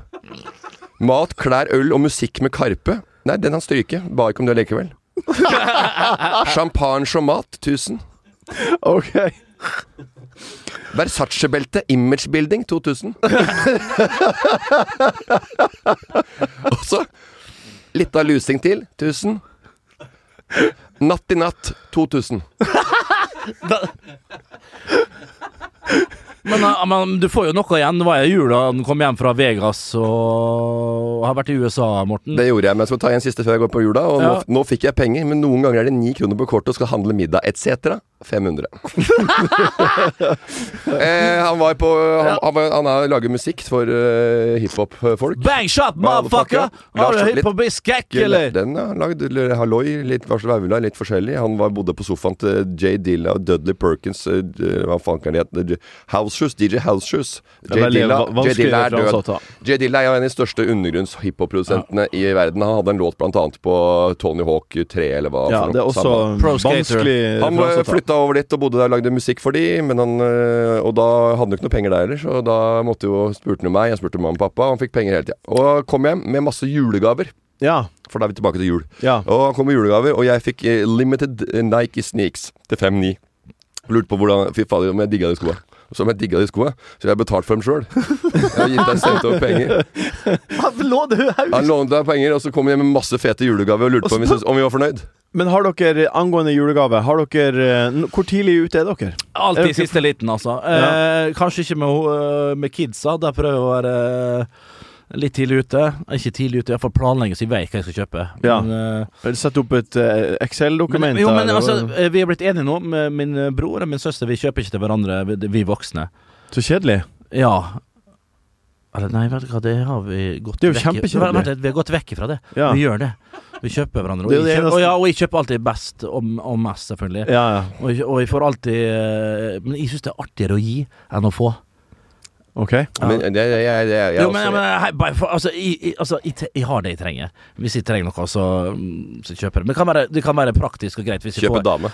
Speaker 3: Mat, klær, øl og musikk med Karpe. Nei, den han stryker. Ba ikke om det likevel. Champagne og mat 1000.
Speaker 2: OK.
Speaker 3: Versace-belte, imagebuilding 2000. og så litt av lusing til 1000. Natt i natt 2000.
Speaker 5: Men, eh, men du får jo noe igjen. Det var i jula han kom hjem fra Vegas og har vært i USA, Morten.
Speaker 3: Det gjorde jeg, men jeg skal ta en siste før jeg går på jula. Og
Speaker 5: Ja.
Speaker 3: nå, nå fikk jeg penger, men noen ganger er det ni kroner på kortet og skal handle middag etc. 500. eh, han var på Han, han, var- han har laget musikk for uh, hiphop-folk.
Speaker 5: Bang shot, motherfucker! Har du
Speaker 3: Lars,
Speaker 5: hørt på Biss eller?
Speaker 3: Den har han lagde eller halloi, litt varsel litt forskjellig. Han var, bodde på sofaen til Jay Dilla og Dudley Perkins eh, d- Hva faen kan de hete? House Shoes, DJ House Shoes.
Speaker 2: Det er va-
Speaker 3: Jay Dilla er død.
Speaker 2: ta.
Speaker 3: Jay Dilla er jo en av de største undergrunns-hiphop-produsentene i verden. Han hadde en låt blant annet på Tony Hawk 3, eller hva.
Speaker 2: Ja,
Speaker 3: for noe.
Speaker 2: det er også
Speaker 5: Pro skater.
Speaker 2: vanskelig
Speaker 3: Han
Speaker 2: ta.
Speaker 3: Flytta over dit og bodde der og lagde musikk for de, men han, øh, og da hadde han ikke noe penger der heller, så da måtte jo spurte han meg, jeg spurte mamma og pappa, og han fikk penger hele tida. Og kom hjem med masse julegaver,
Speaker 2: Ja.
Speaker 3: for da er vi tilbake til jul.
Speaker 2: ja.
Speaker 3: Og han kom med julegaver, og jeg fikk eh, limited Nike sneaks til 5-9. Lurte på hvordan Fy fader, om jeg digga de skoa. Og så om jeg digga de skoa, så jeg har betalt for dem sjøl. Jeg har gitt deg sendt over penger.
Speaker 2: Han lå.
Speaker 3: Han lånte deg penger, og så kom jeg med masse fete julegaver og lurte på om vi, synes, om vi var fornøyd.
Speaker 2: Men har dere, angående julegave, har dere eh, Hvor tidlig ute er dere? Er
Speaker 5: Alltid
Speaker 2: i
Speaker 5: siste liten, altså. Eh, kanskje ikke med, ho- med kidsa. Der prøver jeg å være eh, litt tidlig ute. Ikke tidlig ute, iallfall planlegge så jeg vet hva jeg skal kjøpe.
Speaker 2: Ja.
Speaker 5: Men,
Speaker 2: uh, Sett opp et
Speaker 5: uh,
Speaker 2: Excel-dokument?
Speaker 5: jo, men altså, eh, vi er blitt enige nå med min bror og min søster. Vi kjøper ikke til hverandre, vi, vi voksne.
Speaker 2: Så kjedelig.
Speaker 5: Ja. Eller nei, vet du hva, det har vi gått
Speaker 2: Det er jo
Speaker 5: vekk litt, Vi har gått vekk ifra det.
Speaker 2: Ja.
Speaker 5: Vi gjør det. Vi kjøper hverandre. Og,
Speaker 2: Det det
Speaker 5: jeg, kjøper, og, ja, og jeg kjøper alltid best og, og mest, selvfølgelig.
Speaker 2: Ja, ja.
Speaker 5: Og, og jeg får alltid Men jeg syns det er artigere å gi enn å få.
Speaker 2: Ok.
Speaker 3: Men det, jeg, jeg, jeg, jeg,
Speaker 5: jo, men,
Speaker 3: også-
Speaker 5: men hei, bare for, altså, jeg, altså jeg, jeg har det jeg trenger. Hvis jeg trenger noe, så, mm, så kjøper jeg det. Men det kan være, det kan være praktisk og greit hvis jeg
Speaker 3: Kjøpe
Speaker 5: får
Speaker 3: dame.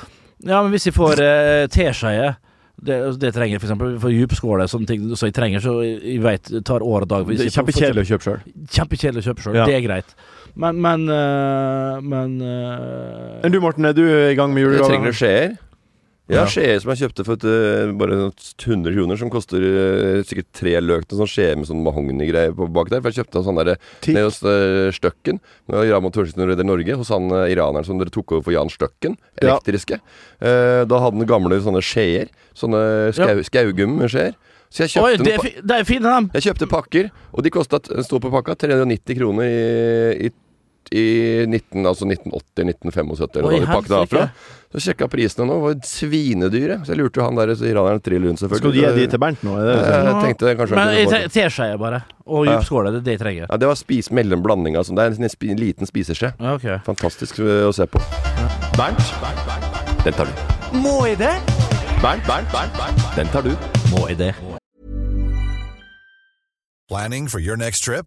Speaker 5: Ja, men hvis jeg får eh, teskjeer det, det trenger jeg for eksempel for djupskåle, sånne ting som jeg trenger, så jeg, jeg vet det tar år og dag. Hvis
Speaker 2: Det er kjempekjedelig å kjøpe sjøl.
Speaker 5: Kjempekjedelig å kjøpe sjøl,
Speaker 2: Ja.
Speaker 5: det er greit. Men Men, eh, men eh,
Speaker 2: Men du Morten, er du i gang med julegave?
Speaker 3: trenger du skjeer? Jeg har
Speaker 5: Ja.
Speaker 3: skjeer som jeg kjøpte for et, eh, bare 100 kroner, som koster eh, sikkert tre løk. En sånn skje med sånn mahognigreier på bak der. For jeg kjøpte en sånn derre nede hos uh, Støkken. Raymond Thorsen og Redder Norge. Hos han iraneren som dere tok over for Jan Støkken.
Speaker 2: Ja.
Speaker 3: Elektriske. Eh, da hadde han gamle sånne skjeer. Sånne skau, ja. med skjeer. Så jeg
Speaker 5: Oi,
Speaker 3: kjøpte,
Speaker 5: det er, det er fine,
Speaker 3: jeg kjøpte pakker, og de kosta sto på pakka 390 kroner i, i, i 19, altså 1980-1975 eller de pakket av Så sjekka prisene nå, var svinedyre. Så jeg lurte jo han der så iraneren trill rundt, selvfølgelig.
Speaker 2: Skal du gi de til Bernt nå? Er det det?
Speaker 3: Jeg tenkte kanskje
Speaker 5: Men teskjeer, bare. Og
Speaker 3: Ja.
Speaker 5: djupskåle. Det er det jeg trenger.
Speaker 3: Ja, det var spis mellom blandinga. Altså. Det er en spi, liten spiseskje.
Speaker 5: Okay.
Speaker 3: Fantastisk øh, å se på. Bernt, den tar du.
Speaker 4: Må jeg det?
Speaker 3: Bernt, Bernt, Bernt, Bernt, den tar du.
Speaker 5: Må jeg det?
Speaker 8: Planning for your next trip?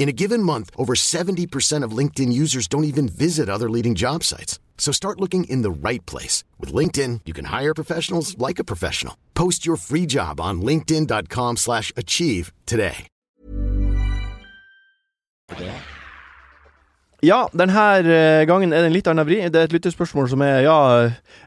Speaker 6: In a given month, over 70% of LinkedIn users don't even visit other leading job sites. So start looking in the right place. With LinkedIn, you can hire professionals like a professional. Post your free job on linkedin.com slash achieve today.
Speaker 2: Ja, denne eh, gangen er det en litt annen vri. Det er et lyttespørsmål som er, ja,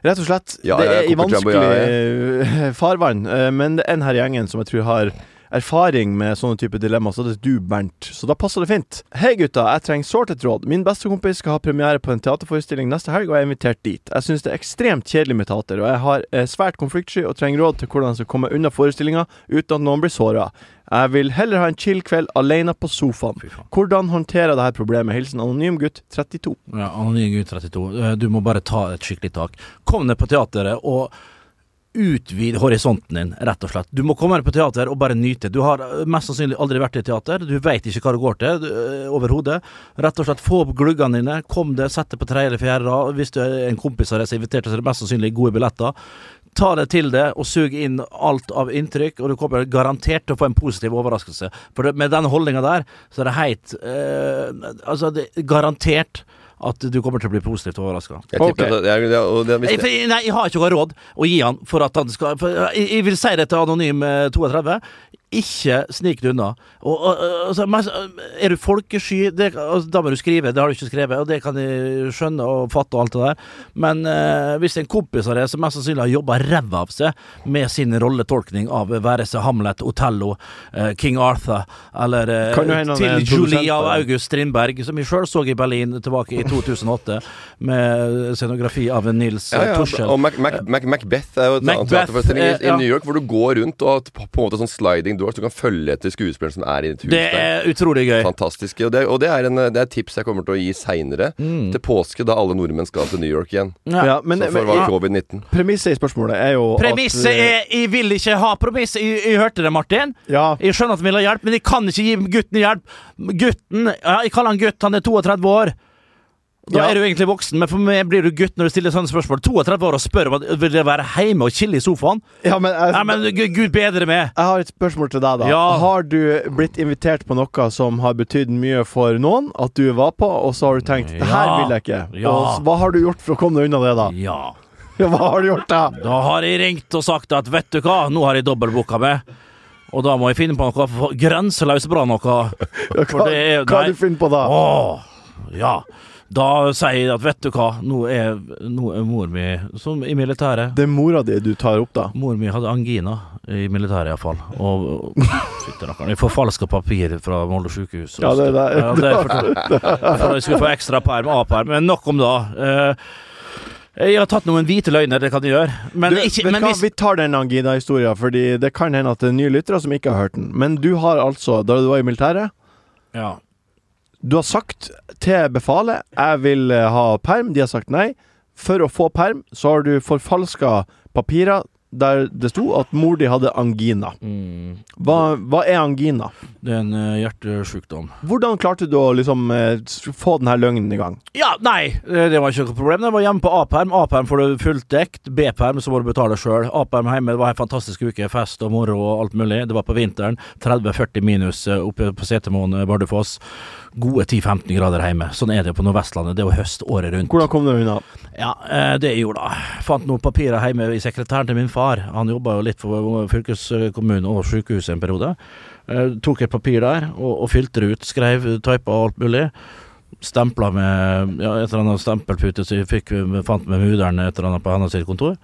Speaker 2: rett og slett
Speaker 3: Ja,
Speaker 2: Det er i vanskelig eh, farvann, eh, men det er en her gjengen som jeg tror har erfaring med sånne type dilemmaer, så det er du, Bernt. Så da passer det fint. Hei, gutta. Jeg trenger sårt et råd. Min bestekompis skal ha premiere på en teaterforestilling neste helg, og jeg er invitert dit. Jeg syns det er ekstremt kjedelig med teater, og jeg har eh, svært konfliktsky og trenger råd til hvordan jeg skal komme unna forestillinga uten at noen blir såra. Jeg vil heller ha en chill kveld alene på sofaen. Hvordan håndterer jeg dette problemet? Hilsen anonym gutt 32.
Speaker 5: Ja, Anonym gutt 32. Eh, Du må bare ta et skikkelig tak. Kom ned på teateret og utvid horisonten din, rett og slett. Du må komme deg på teater og bare nyte. Du har eh, mest sannsynlig aldri vært i teater. Du veit ikke hva det går til eh, overhodet. Rett og slett få opp gluggene dine. Kom deg, sett deg på tredje eller fjerde rad. Hvis du er en kompis av deg som er invitert, så er det mest sannsynlig gode billetter. Ta det til deg og sug inn alt av inntrykk, og du kommer garantert til å få en positiv overraskelse. For med den holdninga der, så er det heit eh, Altså, det er garantert at du kommer til å bli positivt overraska.
Speaker 3: Jeg tipper
Speaker 2: Ok.
Speaker 3: at det det og det, hvis
Speaker 5: Jeg, nei, jeg har ikke noe råd å gi han for at han skal for jeg, jeg vil si det til Anonym eh, 32. Ikke snik deg unna. Og, og, og, altså, er du folkesky, det, altså, da må du skrive. Det har du ikke skrevet, og det kan jeg skjønne og fatte og alt det der. Men eh, hvis en kompis av deg som mest sannsynlig har jobba ræva av seg med sin rolletolkning av være seg Hamlet, Otello, eh, King Arthur eller eh, til Julie av. August Strindberg, som jeg sjøl så i Berlin tilbake i 2008, med scenografi av Nils
Speaker 3: ja,
Speaker 5: eh,
Speaker 3: ja,
Speaker 5: Tuschel.
Speaker 3: og Mac, Mac, Mac, Macbeth er jo et annet
Speaker 5: Macbeth,
Speaker 3: teaterforestilling i,
Speaker 5: eh,
Speaker 3: i New York hvor du går rundt og har på, på en måte sånn sliding doors. Du kan følge etter skuespilleren som er i et hus
Speaker 5: Det er utrolig gøy.
Speaker 3: Fantastisk. Og, det, og det, er en, det er et tips jeg kommer til å gi seinere. Til påske, da alle nordmenn skal til New York igjen.
Speaker 2: Ja, men,
Speaker 3: Så for var
Speaker 2: ja,
Speaker 3: covid-19.
Speaker 2: premisset i spørsmålet er jo
Speaker 5: Premisset
Speaker 2: at, eh,
Speaker 5: er Jeg vil ikke ha premiss. Jeg, jeg hørte det, Martin.
Speaker 2: Ja,
Speaker 5: Jeg skjønner at han vil ha hjelp, men jeg kan ikke gi gutten hjelp. Gutten ja, Jeg kaller han gutt, han er 32 år. Da
Speaker 2: Ja.
Speaker 5: er du egentlig voksen, men for meg blir du gutt når du stiller sånne spørsmål. 32 år og spør om at vil dere være hjemme og chille i sofaen.
Speaker 2: ja, men, jeg,
Speaker 5: Nei, men gu- gud bedre med.
Speaker 2: jeg har et spørsmål til deg, da.
Speaker 5: Ja.
Speaker 2: Har du blitt invitert på noe som har betydd mye for noen, at du var på, og så har du tenkt 'det her vil jeg ikke'?
Speaker 5: Ja.
Speaker 2: Og hva har du gjort for å komme deg unna det, da?
Speaker 5: Ja.
Speaker 2: Ja, hva har du gjort, da?
Speaker 5: Da har jeg ringt og sagt at vet du hva, nå har jeg dobbeltbooka meg. Og da må jeg finne på noe grenseløst bra noe.
Speaker 2: Hva,
Speaker 5: det
Speaker 2: hva har du funnet på da?
Speaker 5: Åh, ja. Da sier jeg at vet du hva, nå er, nå er mor mi som i militæret.
Speaker 2: Det er mora di du tar opp, da.
Speaker 5: Mor mi hadde angina, i militæret iallfall. Og og- Fytti rakkeren. Jeg forfalska papir fra Molde sjukehus.
Speaker 2: Ja, det er
Speaker 5: Ja, det fortalte- for jeg skulle få ekstra perm, A-perm. Men nok om det. Eh, jeg har tatt noen hvite løgner, det kan jeg gjøre. Men
Speaker 2: du,
Speaker 5: ikke men hvis,
Speaker 2: Vi tar den Angina-historia, Fordi det kan hende at det er nye lyttere som ikke har hørt den. Men du har altså, da du var i militæret
Speaker 5: ja.
Speaker 2: Du har sagt til befalet 'jeg vil eh, ha perm'. De har sagt nei. For å få perm så har du forfalska papirer der det sto at mor di hadde angina. Hva, hva er angina?
Speaker 5: det er en uh, hjertesjukdom.
Speaker 2: Hvordan klarte du å liksom eh, få denne løgnen i gang?
Speaker 5: Ja, nei, eh, det var ikke noe problem. Det var hjemme på A-perm. A-perm får du fullt dekt. B-perm så må du betale sjøl. A-perm hjemme det var en fantastisk uke. Fest og moro og alt mulig. Det var på vinteren. 30-40 minus eh, oppe på Setermoen, eh, Bardufoss. Gode 10-15 grader hjemme. Sånn er det på Nordvestlandet. Det er jo høst året rundt.
Speaker 2: Hvordan kom du unna?
Speaker 5: Ja, eh, det jeg gjorde da. Fant noen papirer hjemme i sekretæren til min far. Han jobba jo litt for fylkeskommunen og sykehuset en periode. Eh, tok et papir der og, og fylte det ut. Skrev, typa alt mulig. Stempla med ja, et eller annet stempelpute som jeg fant med mudder'n på hennes kontor.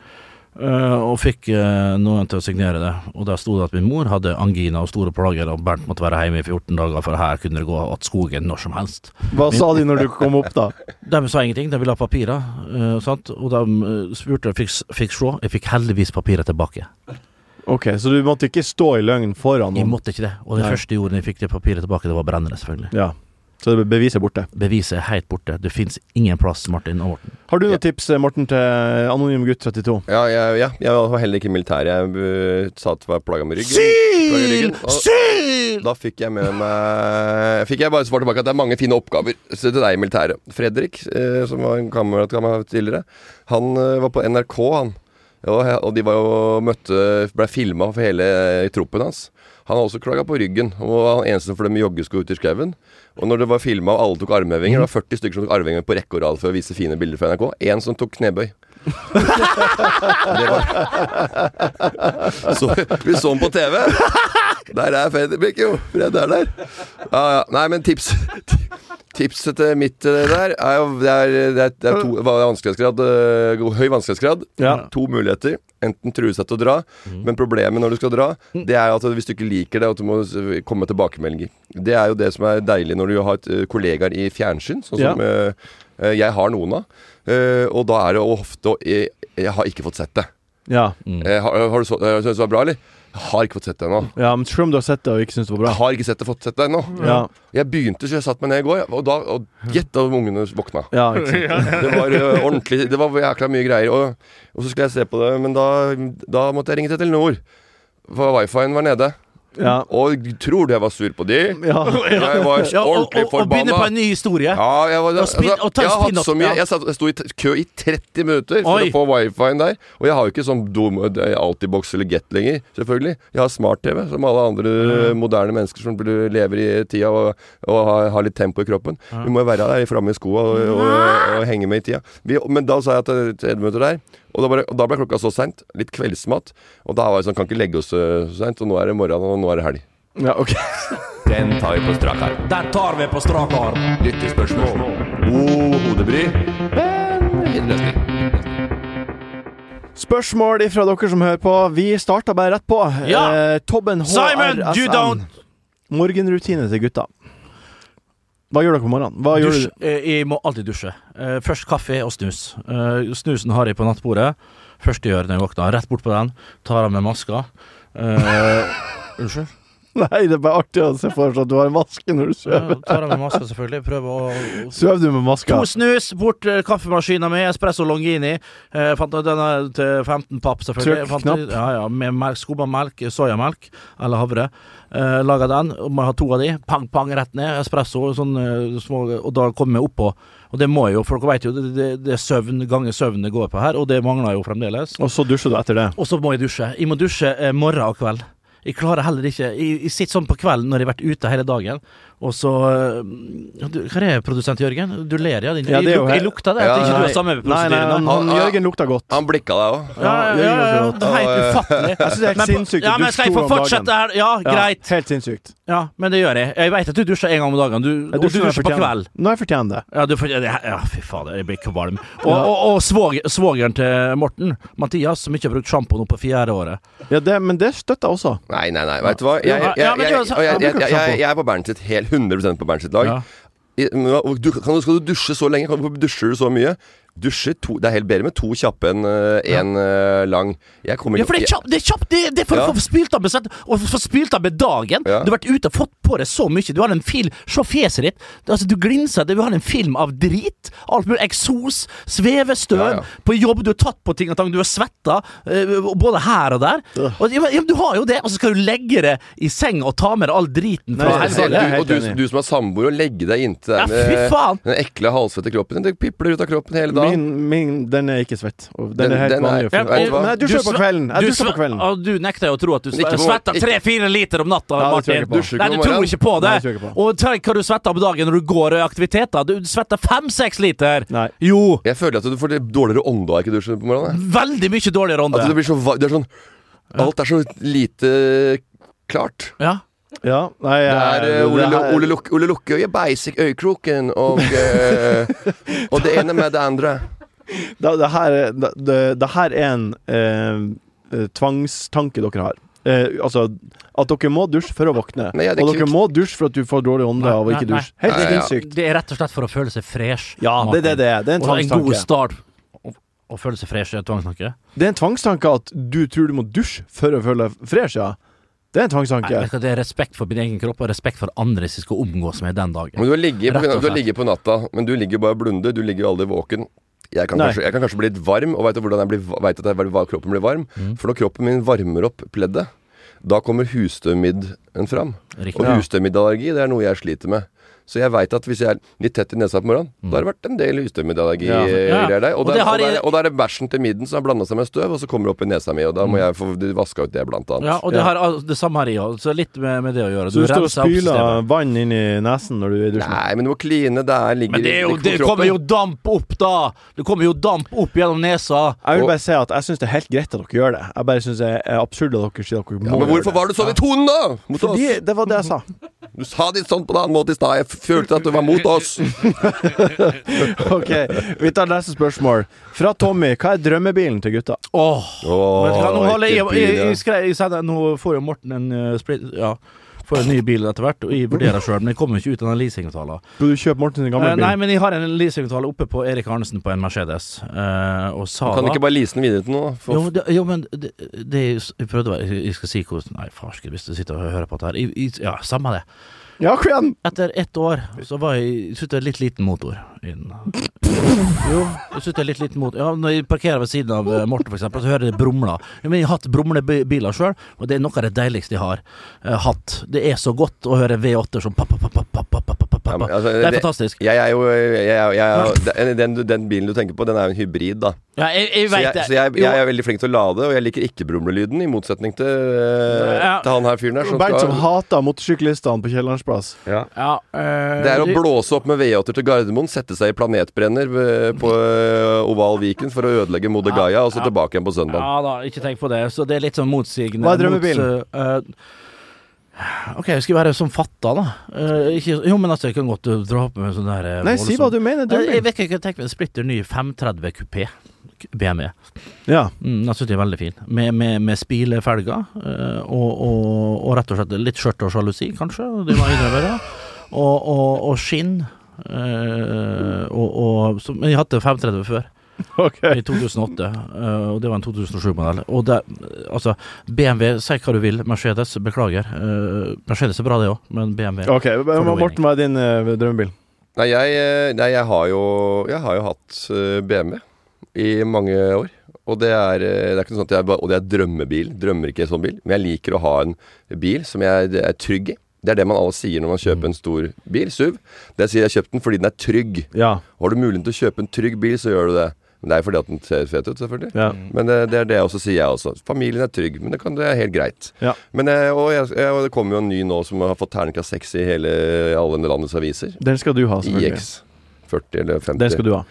Speaker 5: Eh, og fikk eh, noen til å signere det. Og der sto det at min mor hadde angina og store plager, og Bernt måtte være hjemme i 14 dager, for her kunne det gå att skogen når som helst.
Speaker 2: Hva sa de når du kom opp, da?
Speaker 5: De sa ingenting, de ville ha papirer. eh, sant? Og de spurte spurte, fikk, fikk se. Jeg fikk heldigvis papirer tilbake.
Speaker 2: Ok, Så du måtte ikke stå i løgn foran
Speaker 5: Jeg måtte ikke det. Og det
Speaker 2: Nei.
Speaker 5: første jeg gjorde da jeg fikk det papiret tilbake, det var brennere, selvfølgelig.
Speaker 2: Ja. Så det beviset er borte.
Speaker 5: Beviset er helt borte. Det fins ingen plass, Martin og Morten.
Speaker 2: Har du noen tips, eh, Morten, til Anonym gutt 32?
Speaker 3: Ja, jeg, ja, jeg var heller ikke i militæret. Jeg uh, sa at det var plaga med ryggen. Syl! i
Speaker 5: Syl!
Speaker 3: da fikk jeg med meg Fikk jeg bare svar tilbake at det er mange fine oppgaver til deg i militæret. Fredrik, uh, som var en kamerat av meg tidligere, han uh, var på NRK, han. Og, og de var jo møtte ble filma for hele troppen hans. Han har også klaga på ryggen, og var eneste som fløy med joggesko ut i skauen. Og når det var filma og alle tok armhevinger, det var 40 stykker som tok armhevinger på rekke og rad for å vise fine bilder fra NRK. Én som tok knebøy. det var så, Vi så den på TV. Der er Fredrik, jo. Fred er der. Ja, ja. Nei, men tips Tipset til mitt eh, der er jo Det er, det er, det er to vanskelighetsgrad. eh, Høy vanskelighetsgrad.
Speaker 2: Ja.
Speaker 3: To muligheter. Enten true seg til å dra, men problemet når du skal dra, det er at hvis du ikke liker det, at du må komme med tilbakemeldinger. Det er jo det som er deilig når du har et, eh, kollegaer i fjernsyn, sånn som eh, jeg har noen av. Eh, og da er det ofte jeg, jeg har ikke fått sett det.
Speaker 2: Ja.
Speaker 3: Mm. har, har du så, Syns du det var bra, eller? Jeg har ikke fått sett det ennå.
Speaker 2: ja, men selv om du har sett det og ikke syns det var bra
Speaker 3: Jeg har ikke sett det, fått sett det ennå.
Speaker 2: Ja.
Speaker 3: Jeg begynte, så jeg satt meg ned i går, og da og gjett om ungene våkna.
Speaker 2: Ja.
Speaker 3: Det var uh, ordentlig Det var jækla mye greier. Og, og så skulle jeg se på det, men da, da måtte jeg ringe til Telenor. For wifien var nede.
Speaker 2: Ja.
Speaker 3: Og tror du jeg var sur på de?
Speaker 2: Ja.
Speaker 3: Jeg var
Speaker 5: Ja, og,
Speaker 3: ordentlig
Speaker 5: og, og begynne på en ny historie.
Speaker 3: Ja, jeg, var,
Speaker 5: Og spin-
Speaker 3: altså,
Speaker 5: og ta
Speaker 3: jeg har hatt så mye. Jeg, satt, jeg sto i kø i 30 minutter for
Speaker 5: Oi.
Speaker 3: å få wifi-en der. Og jeg har jo ikke sånn Altibox eller Get lenger, selvfølgelig. Jeg har smart-TV, som alle andre moderne mennesker som lever i tida og, har, har litt tempo i kroppen. Vi må jo være der framme i skoa og, henge med i tida. Vi, men da sa jeg at det er 30 minutter der. Og da, bare, og da ble klokka så seint. Litt kveldsmat. Og da var det sånn Kan ikke legge oss eh, så seint. Og nå er det morgen, og nå er det helg.
Speaker 2: ja, ok.
Speaker 3: Den tar vi på strak arm.
Speaker 5: Den tar vi på strak arm.
Speaker 3: Lyttespørsmål. God hodebry. Innløsning.
Speaker 2: Spørsmål ifra dere som hører på. Vi starta bare rett på.
Speaker 5: Ja.
Speaker 2: Eh, Tobben
Speaker 5: Simon, you
Speaker 2: HRSN.
Speaker 5: don't-
Speaker 2: Morgenrutine til gutta. Hva gjør dere på morgenen?
Speaker 5: Dusj.
Speaker 2: du?
Speaker 5: Eh, Jeg må alltid dusje. Eh, Først kaffe og snus. Eh, Snusen har jeg på nattbordet. Første jeg gjør når jeg våkner, rett bort på den. Tar av meg maska. Unnskyld?
Speaker 2: Nei, det er bare artig å se for seg at du har en maske når du
Speaker 5: Ja,
Speaker 2: sover.
Speaker 5: tar av meg maska, selvfølgelig. Prøver å
Speaker 2: Sover du med maska?
Speaker 5: To snus, bort eh, kaffemaskina mi, espresso longini. Eh, fant denne til 15 papp, selvfølgelig. Fant-
Speaker 2: Trykknapp.
Speaker 5: Ja, ja, med melk, skumma melk, soyamelk eller havre. Eh, Laga den, og må ha to av de. Pang, pang, rett ned. Espresso, sånn eh, små Og da kommer jeg oppå. Og det må jeg jo, for dere vet jo, det, det, det er søvn ganger søvn det går på her, og det mangler jo fremdeles.
Speaker 2: Og så dusjer du etter det.
Speaker 5: Og så må jeg dusje. Jeg må dusje eh, morgen og kveld. Jeg klarer heller ikke Jeg, jeg sitter sånn på kvelden når jeg har vært ute hele dagen, og så eh, du, Hva er det, produsent Jørgen? Du ler, ja? Din,
Speaker 2: Ja, det er
Speaker 5: jeg, jeg lukter det,
Speaker 3: Ja,
Speaker 5: at ikke du er samme
Speaker 2: Nei, nei, han, han
Speaker 3: Ja, ja.
Speaker 2: Jørgen lukta godt.
Speaker 3: Han blikka deg òg.
Speaker 5: Ja, ja, ja, ja, det er helt ufattelig.
Speaker 2: Jeg synes det er helt sinnssykt.
Speaker 5: Ja, men skal jeg få fortsette her? Ja,
Speaker 2: Ja,
Speaker 5: greit.
Speaker 2: helt sinnssykt.
Speaker 5: Ja, men det gjør jeg. Jeg vet at du dusjer en gang om dagen, du, og du
Speaker 2: dusjer
Speaker 5: på
Speaker 2: kveld
Speaker 5: kveld.
Speaker 2: Når jeg fortjener det.
Speaker 5: Ja, du fortjener, det, ja, fy fader, jeg blir kvalm. Og, og, og svog, svogeren til Morten, Mathias, som ikke har brukt sjampo nå på fjerde året.
Speaker 2: Ja, det, men det støtter jeg også.
Speaker 3: Nei, nei, nei. Vet du hva? Jeg, er på Bernt sitt helt 100% på Bernt sitt lag.
Speaker 5: Ja.
Speaker 3: Du, kan, skal du dusje så lenge? Kan du- Hvorfor dusjer du så mye? Dusjer to, Det er helt bedre med to kjappe enn én lang. Jeg kommer
Speaker 5: Ja, for det er kjapt, det er, kjapp, det, det er for
Speaker 3: Ja.
Speaker 5: å få spylt av med spylt av med dagen.
Speaker 3: Ja.
Speaker 5: Du har vært ute og fått på deg så mye. Du har en film Se fjeset ditt. Det- Altså, du glinser. Du har en film av drit. Alt mulig. Eksos, svevestøv.
Speaker 3: Ja, ja.
Speaker 5: På jobb, du har tatt på ting og tang. Du har svetta, eh, både her og der. Og, ja, men, ja, men du har jo det, og så skal du legge det i seng og ta med deg all driten fra
Speaker 2: jeg
Speaker 5: hele dagen.
Speaker 3: du, og du, du som er samboer, og legge deg inntil
Speaker 5: Ja,
Speaker 3: med den ekle halvsvette kroppen din. Det pipler ut av kroppen hele dagen.
Speaker 2: Min, min, den er ikke svett. Den,
Speaker 3: Den-
Speaker 2: er helt
Speaker 3: den er-
Speaker 2: vanlig.
Speaker 3: Ja, vet du
Speaker 2: jeg dusjer på kvelden. Jeg
Speaker 5: du
Speaker 2: dusjer på kvelden.
Speaker 5: Og du nekter jo å tro at du svetter tre-fire liter om natta,
Speaker 2: Ja, jeg
Speaker 5: Martin.
Speaker 2: ikke på.
Speaker 5: Nei, du tror ikke på det.
Speaker 2: Nei, ikke på.
Speaker 5: Og tenk hva du svetter på dagen når du går aktiviteter. Du svetter fem-seks liter.
Speaker 2: Nei.
Speaker 5: Jo.
Speaker 3: Jeg føler at du får dårligere ånde av ikke dusje på morgenen.
Speaker 5: Veldig mye dårligere ånde.
Speaker 3: At det blir så Det er sånn Alt er så lite klart.
Speaker 5: Ja.
Speaker 2: Ja, nei,
Speaker 3: Det er
Speaker 2: jeg-
Speaker 3: eh, Ole,
Speaker 2: det
Speaker 3: Ole, Luk Ole Lukkøye, Basic Øykroken og eh, Og det ene med det andre.
Speaker 2: det, det, her, er- det, det, her er en eh, eh, tvangstanke dere har. Eh, altså at dere må dusje for å våkne.
Speaker 3: Nei, ja,
Speaker 2: og dere
Speaker 3: kult.
Speaker 2: må dusje for at du får dårlig ånde av å ikke dusje. Helt
Speaker 3: Nei, ja.
Speaker 5: Det er rett og slett for å føle seg fresh.
Speaker 2: Ja, det det det. Det er en
Speaker 5: Og en god
Speaker 2: tvangstanke.
Speaker 5: start. Å- Å føle seg fresh er en tvangstanke.
Speaker 2: Det er en tvangstanke at du tror du må dusje for å føle deg fresh, ja. Det er en tvangstanke.
Speaker 5: det er respekt for min egen kropp og respekt for andre som skal omgås med den dagen.
Speaker 3: Men du har ligget på, du har ligget på natta, men du ligger bare og blunder. Du ligger jo aldri våken. Jeg kan, kanskje, jeg kan kanskje bli litt varm, og veit hvordan jeg blir, vet at jeg, hva kroppen blir varm.
Speaker 5: Mm.
Speaker 3: For når kroppen min varmer opp pleddet, da kommer husstøvmidden fram.
Speaker 5: Riktig.
Speaker 3: Og
Speaker 2: Ja.
Speaker 3: husstøvmiddelallergi, det er noe jeg sliter med. Så jeg veit at hvis jeg er litt tett i nesa på morgenen, da har det vært en del husstøvmiddelallergi
Speaker 2: Ja.
Speaker 5: Ja.
Speaker 3: der. Og,
Speaker 5: Og
Speaker 3: der,
Speaker 5: det
Speaker 3: og, der, og der er bæsjen til midden som har blanda seg med støv, og så kommer det opp i nesa mi, og da må jeg få vaska ut det, blant annet.
Speaker 5: Ja, og det,
Speaker 2: Ja.
Speaker 5: har, det samme har jeg òg, så litt med, med det å gjøre.
Speaker 2: Så du står og spyler vann inn i nesen når du er i dusjen?
Speaker 3: Nei, men du må kline. Det er, ligger
Speaker 5: Men det, er jo, det kommer jo damp opp, da! Det kommer jo damp opp gjennom nesa.
Speaker 2: Jeg vil bare si at jeg syns det er helt greit at dere gjør det. Jeg bare syns det er absurd at dere sier dere må
Speaker 3: Ja, men hvorfor var du sånn i tonen, da? Mot oss?
Speaker 2: Fordi det var det jeg sa.
Speaker 3: Du sa det sånn på en annen måte i stad. Jeg følte at du var mot oss.
Speaker 2: Ok, Vi tar neste spørsmål. Fra Tommy. Hva er drømmebilen til gutta?
Speaker 5: Åh oh, oh, nå holder jeg,
Speaker 3: ikke
Speaker 5: jeg,
Speaker 3: bil, ja.
Speaker 5: jeg, skrev, jeg sender, Nå får jo Morten en uh, split, Ja, får en ny bil etter hvert, og jeg vurderer sjøl, men jeg kommer ikke ut av den leasingavtalen.
Speaker 2: Skal du kjøpe Morten sin gamle
Speaker 5: Eh,
Speaker 2: bil?
Speaker 5: nei, men jeg har en leasingavtale oppe på Erik Arnesen på en Mercedes, eh, og Sala
Speaker 3: Kan
Speaker 5: du
Speaker 3: ikke bare lease den videre til noe? da?
Speaker 5: jo,
Speaker 3: For,
Speaker 5: det, jo, men det, det Jeg prøvde å være Jeg skal si hvordan Nei, farske, hvis du sitter og hører på dette her. Jeg, jeg, ja, samme det.
Speaker 2: Ja, kom igjen!
Speaker 5: Etter ett år så var jeg var litt liten motor i den. Jo, jeg syns det er litt litt mot Ja, Når jeg parkerer ved siden av eh, Morten, eksempel, så hører jeg det brumler. Ja, Men jeg har hatt brumlebiler sjøl, og det er noe av det deiligste jeg har eh, hatt. Det er så godt å høre V8-er som papp, papp, papp, papp,
Speaker 3: papp, papp,
Speaker 5: papp.
Speaker 3: altså,
Speaker 5: Det er fantastisk.
Speaker 3: Jeg er jo jeg, er- jeg, er- den, den, den bilen du tenker på, den er jo en hybrid, da.
Speaker 5: Ja, jeg, jeg
Speaker 3: Så
Speaker 5: vet
Speaker 3: jeg,
Speaker 5: det.
Speaker 3: så jeg,
Speaker 5: Jo,
Speaker 3: jeg er veldig flink til å lade, og jeg liker ikke brumlelyden, i motsetning til, eh,
Speaker 5: Ja.
Speaker 3: til han her fyren der.
Speaker 2: Bernt som hater motorsyklistene på Kiellands plass.
Speaker 3: ja.
Speaker 5: ja, eh,
Speaker 3: Det er å blåse opp med V8-er til Gardermoen, sette seg i planetbrenner på eh, Oval Viken for å ødelegge Mode Gaia, og så
Speaker 5: Ja.
Speaker 3: tilbake igjen på søndag.
Speaker 5: Ja da, ikke tenk på det. Så det er litt sånn motsigende.
Speaker 2: Hva er drømmebilen?
Speaker 5: Mot, uh, ok, jeg skal være som fatta, da. Uh, ikke, jo, men altså, jeg kan godt dra opp med sånn der eh,
Speaker 2: Nei, si hva du mener.
Speaker 5: Du Jeg vet ikke, jeg tenker meg en splitter ny 530 kupé. BMW.
Speaker 2: Ja.
Speaker 5: Mm, jeg syns de er veldig fin. Med, med, med spilefelger. uh, og, og, og rett og slett litt skjørt og sjalusi, kanskje. Det må jeg innrømme. da. Og, og, og skinn. Eh, og, og som, Jeg hadde 530 før
Speaker 2: Okay.
Speaker 5: i 2008, eh, og det var en 2007-modell. Og det, altså, BMW, si hva du vil, Mercedes, beklager. eh, Mercedes er bra, det òg, men BMW
Speaker 2: Ok, Morten, hva er din uh, drømmebil?
Speaker 3: Nei, jeg, nei jeg, har jo, jeg har jo hatt BMW i mange år. Og det er, det er ikke sånn at jeg, og det er drømmebil. Drømmer ikke en sånn bil. Men jeg liker å ha en bil som jeg er trygg i. Det er det man alle sier når man kjøper en stor bil, SUV. Det sier jeg har kjøpt den fordi den er trygg.
Speaker 2: Ja.
Speaker 3: Har du muligheten til å kjøpe en trygg bil, så gjør du det. Men det er fordi at den ser fet ut, selvfølgelig.
Speaker 2: ja.
Speaker 3: Men det, det er det jeg også sier jeg også. Familien er trygg, men det, kan, det er helt greit.
Speaker 2: Ja.
Speaker 3: Men, eh, og, jeg, og det kommer jo en ny nå som har fått terningkast 6 i hele, alle landets aviser.
Speaker 2: Den skal du ha, selvfølgelig.
Speaker 3: IX 40 eller 50.
Speaker 2: Den skal du ha.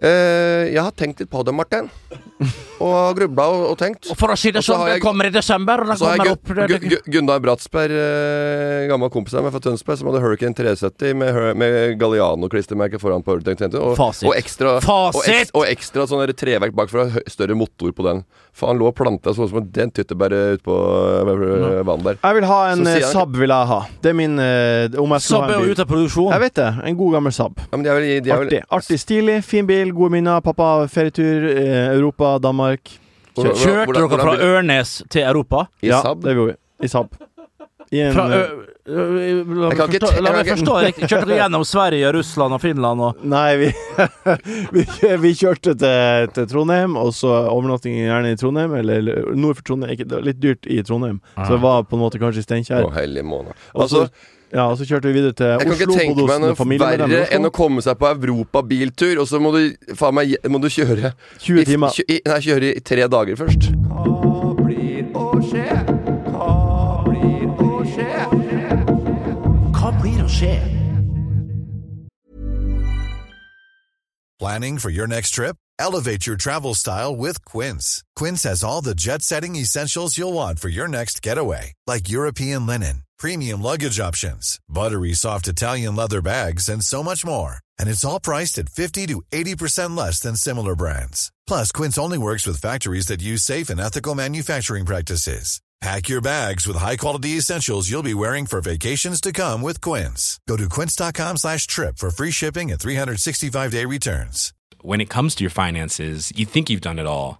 Speaker 3: Eh, jeg har tenkt litt på det, Martin. Og grubla og, og tenkt.
Speaker 5: Og for å si det sånn, den kommer i desember, og den
Speaker 3: Så har
Speaker 5: kommer
Speaker 3: jeg
Speaker 5: opp
Speaker 3: Gu-
Speaker 5: det-
Speaker 3: Gu- Gu- Gunnar Bratsberg, eh, gammel kompis av meg fra Tønsberg, som hadde Hurricane 370 med, med Galliano-klistremerke foran på Hurricane 370. Og,
Speaker 5: Fasit.
Speaker 3: og ekstra,
Speaker 5: Fasit!
Speaker 3: Og, eks, og ekstra sånn treverk bak for å ha større motor på den. For han lå og planta sånn som den tyttebæret utpå uh, vannet der.
Speaker 2: Jeg vil ha en eh, Saab, vil jeg ha. Det er min eh, Om jeg skal
Speaker 5: Saab er jo ute av produksjon.
Speaker 2: Jeg vet det. En god gammel Saab.
Speaker 3: Ja, men de de vel,
Speaker 2: Artig. Artig, stilig, fin bil, gode minner. Pappa, ferietur, eh, Europa, Danmark.
Speaker 3: Hvor-
Speaker 5: Kjør- Kjørte
Speaker 3: hvordan-
Speaker 5: dere fra
Speaker 3: hvordan
Speaker 5: Ørnes til Europa?
Speaker 3: I
Speaker 2: ja,
Speaker 3: Saab?
Speaker 2: det gjorde vi. I Saab. I en,
Speaker 5: Fra,
Speaker 2: eh,
Speaker 5: ø, ø, la meg forstå, la meg forstå riktig. Kjørte dere gjennom Sverige, Russland og Finland og
Speaker 2: Nei, vi, vi, vi kjørte til, til Trondheim, og så overnatting gjerne i Trondheim, eller nord for Trondheim. Ikke, det var litt dyrt i Trondheim, så det var på en måte kanskje i Steinkjer.
Speaker 3: Å, hellige måned.
Speaker 2: Og så,
Speaker 3: Altså,
Speaker 2: ja, og så kjørte vi videre til
Speaker 3: jeg kan ikke tenke meg noe verre enn å komme seg på europabiltur, og så må du faen meg må du kjøre
Speaker 2: 20 timer.
Speaker 3: i, Nei, kjøre i tre dager først.
Speaker 4: Hva blir å skje? Hva blir å skje?
Speaker 5: Hva blir å skje?
Speaker 8: Planning for your next trip? Elevate your travel style with Quince. Quince has all the jet setting essentials you'll want for your next getaway, like European linen, premium luggage options, buttery soft Italian leather bags, and so much more. And it's all priced at 50 to 80% less than similar brands. Plus, Quince only works with factories that use safe and ethical manufacturing practices. Pack your bags with high-quality essentials you'll be wearing for vacations to come with Quince. Go to quince.com slash trip for free shipping and 365-day returns.
Speaker 9: when it comes to your finances, you think you've done it all.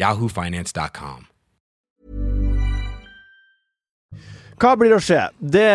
Speaker 9: yahoofinance.com.
Speaker 2: Hva blir å skje? Det,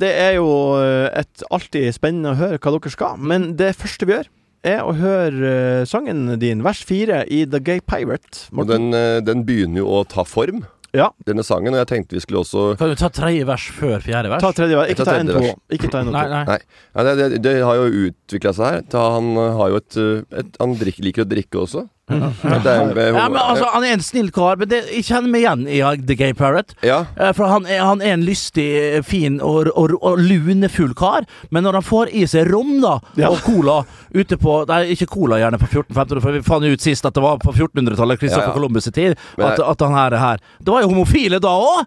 Speaker 2: det er jo eh, et alltid spennende å høre hva dere skal, men det første vi gjør, er å høre eh, sangen din, vers fire, i The Gay Pirate.
Speaker 3: Og den, eh, den begynner jo å ta form,
Speaker 2: Ja.
Speaker 3: denne sangen. Og jeg tenkte vi skulle også
Speaker 5: Kan du ta tredje vers før fjerde vers?
Speaker 2: Ta tredje vers. Ikke ta en to. Ikke ta en
Speaker 5: Nei, nei.
Speaker 3: Nei. Ja, det, det, det har jo utvikla seg her. Han har jo et, et Han drikker, liker å drikke også.
Speaker 5: Ja, men altså, Han er en snill kar, men det, jeg kjenner meg igjen i uh, The Gay Parrot.
Speaker 3: ja.
Speaker 5: Eh, For han er, han er en lystig, eh, fin og, og, og lunefull kar, men når han får i seg rom da
Speaker 2: Ja.
Speaker 5: og cola ute på Nei, ikke cola gjerne på 1400-1500, for vi fant ut sist at det var på 1400-tallet, Christopher
Speaker 3: Ja, ja.
Speaker 5: Columbus' tid, at, at han her er her. Det var jo homofile da òg!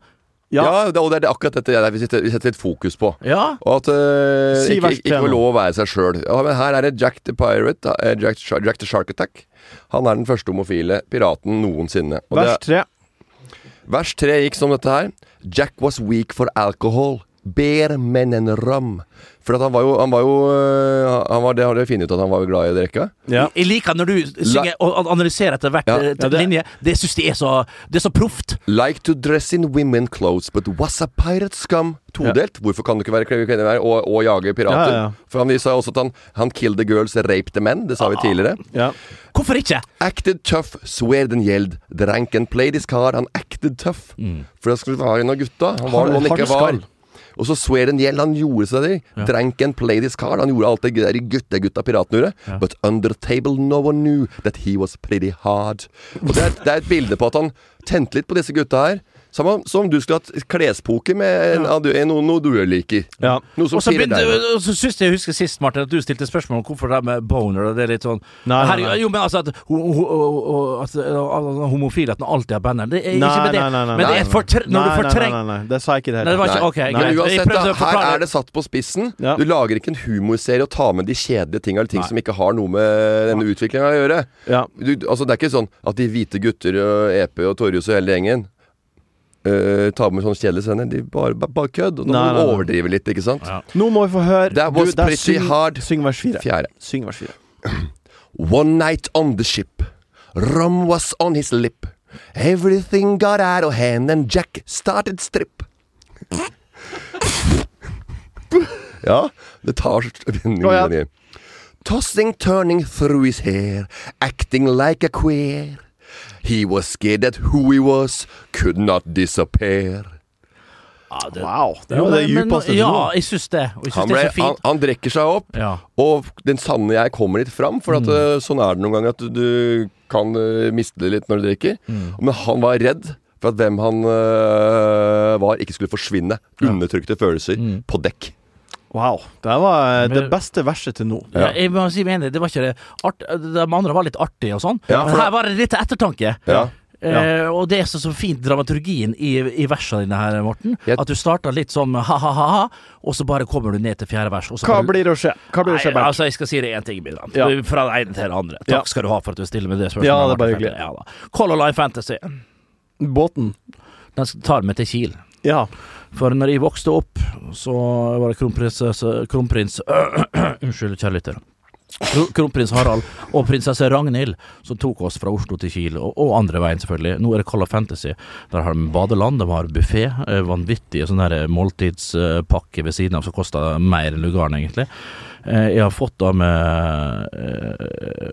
Speaker 3: Ja,
Speaker 2: Ja.
Speaker 3: og det er akkurat dette vi setter, vi setter litt fokus på.
Speaker 5: Ja.
Speaker 3: Og at
Speaker 2: uh,
Speaker 3: ikke, ikke,
Speaker 2: ikke
Speaker 3: lov å være seg sjøl. Ja, men her er det Jack the Pirate. da, Jack, Jack the Shark Attack. Han er den første homofile piraten noensinne. Og
Speaker 2: Vers tre.
Speaker 3: vers tre gikk som dette her. Jack was weak for alcohol. Beer men en ram. For at han var jo, han var jo øh, han var, Det har dere funnet ut at han var glad i å drikke.
Speaker 2: Ja.
Speaker 5: Jeg liker når du synger og analyserer etter hvert
Speaker 3: Ja.
Speaker 5: eh,
Speaker 2: Ja, det-
Speaker 5: linje. Det syns jeg er så Det er så proft.
Speaker 3: Like to dress in women clothes, but was a pirate scum. Todelt. Hvorfor kan du ikke være kvinne og, og jage pirater?
Speaker 2: Ja, ja, ja.
Speaker 3: For han sa også at han, han killed the girls, raped the men. Det sa vi tidligere.
Speaker 2: Ja.
Speaker 5: Hvorfor ikke?
Speaker 3: Acted tough, swear den gjeld. Drank and played his card. Han acted tough. For det skulle være en av gutta. Han var noe han ikke var. Og så swear den gjeld. Han gjorde seg det. Drank and played his card. Han gjorde alt det der gutta-gutta piratene gjorde. But under the table no one knew that he was pretty hard. Og det er, det er et bilde på at han tente litt på disse gutta her. Som, om- som om du skulle hatt klespoker med en, ja. noe, noe du liker.
Speaker 2: Ja.
Speaker 3: Noe som pirrer deg.
Speaker 5: og så syns jeg jeg husker sist, Martin, at du stilte spørsmål om hvorfor det er med boner. Og det er litt sånn
Speaker 2: Nei, nei, nei.
Speaker 5: Jo, men altså at, ho, ho, ho, at uh, homofile at den alltid har banner. Det er
Speaker 2: Nei,
Speaker 5: ikke med det.
Speaker 2: nei, nei, nei,
Speaker 5: men det er fortre når du
Speaker 2: nei,
Speaker 5: fortrenger
Speaker 2: Nei, nei, nei, det sa jeg ikke det
Speaker 5: Nei, det
Speaker 2: hele
Speaker 5: ikke
Speaker 2: tatt.
Speaker 5: Ok,
Speaker 3: Men uansett, da, her er det satt på spissen.
Speaker 2: Ja.
Speaker 3: Du lager ikke en humorserie og tar med de kjedelige tinga eller ting som ikke har noe med denne utviklinga å gjøre.
Speaker 2: Ja.
Speaker 3: Du, altså Det er ikke sånn at de hvite gutter og EP og Torjus og hele gjengen uh, ta med sånne kjedelige scener. De bare, bare, bare kødd. Og
Speaker 2: Nei,
Speaker 3: må du overdrive litt, ikke sant?
Speaker 5: Ja.
Speaker 2: Nå må vi få høre
Speaker 3: That was
Speaker 2: du,
Speaker 3: pretty hard.
Speaker 2: Syng vers fire.
Speaker 3: Fjerde.
Speaker 2: Syng vers fire.
Speaker 3: One night on the ship, rum was on his lip. Everything got out of hand and Jack started strip. Ja, det tar
Speaker 2: Gå igjen.
Speaker 3: Tossing, turning through his hair, acting like a queer. He was scared at who he was could not disappear.
Speaker 5: Ja, det-
Speaker 2: Wow. Det
Speaker 5: Jo,
Speaker 2: det djupeste
Speaker 5: Ja, jeg syns det. Jeg jeg
Speaker 3: Han,
Speaker 5: ble, det er så fint.
Speaker 3: han drikker seg opp,
Speaker 5: Ja.
Speaker 3: og den sanne jeg kommer litt fram. For at, mm. sånn er det noen ganger at du, du kan uh, miste det litt når du drikker. Men han var redd for at hvem han uh, var, ikke skulle forsvinne. Undertrykte følelser på dekk.
Speaker 2: Wow. Det var eh, det beste verset til nå.
Speaker 5: Ja, jeg må si meg enig, det var ikke det art, De andre var litt artige og sånn.
Speaker 3: Ja,
Speaker 5: Men her var det litt ettertanke.
Speaker 3: Ja.
Speaker 5: Eh, og det er så, så fint dramaturgien i, i versene dine her, Morten.
Speaker 3: Jeg-
Speaker 5: At du starter litt sånn ha-ha-ha, og så bare kommer du ned til fjerde vers. Og så
Speaker 2: Hva
Speaker 5: bare-
Speaker 2: blir det å skje? Hva blir det å skje,
Speaker 5: Nei,
Speaker 2: Bernt?
Speaker 5: altså, jeg skal si det én ting, Bidrag.
Speaker 2: Ja.
Speaker 5: Fra det ene til det andre. Takk
Speaker 2: Ja.
Speaker 5: skal du ha for at du stiller med det spørsmålet.
Speaker 2: Ja, det er bare hyggelig.
Speaker 5: Ja. Color Line Fantasy.
Speaker 2: Båten.
Speaker 5: Den tar meg til Kiel.
Speaker 2: Ja.
Speaker 5: For når jeg vokste opp, så var det kronprinsesse Kronprins Unnskyld, kjære lytter. Kronprins Harald og prinsesse Ragnhild som tok oss fra Oslo til Kiel, og, og andre veien selvfølgelig. Nå er det Call of Fantasy. Der har de badeland, de har buffé, eh, vanvittige sånne måltidspakker ved siden av som koster mer enn lugaren, egentlig. Eh, Jeg har fått da med eh,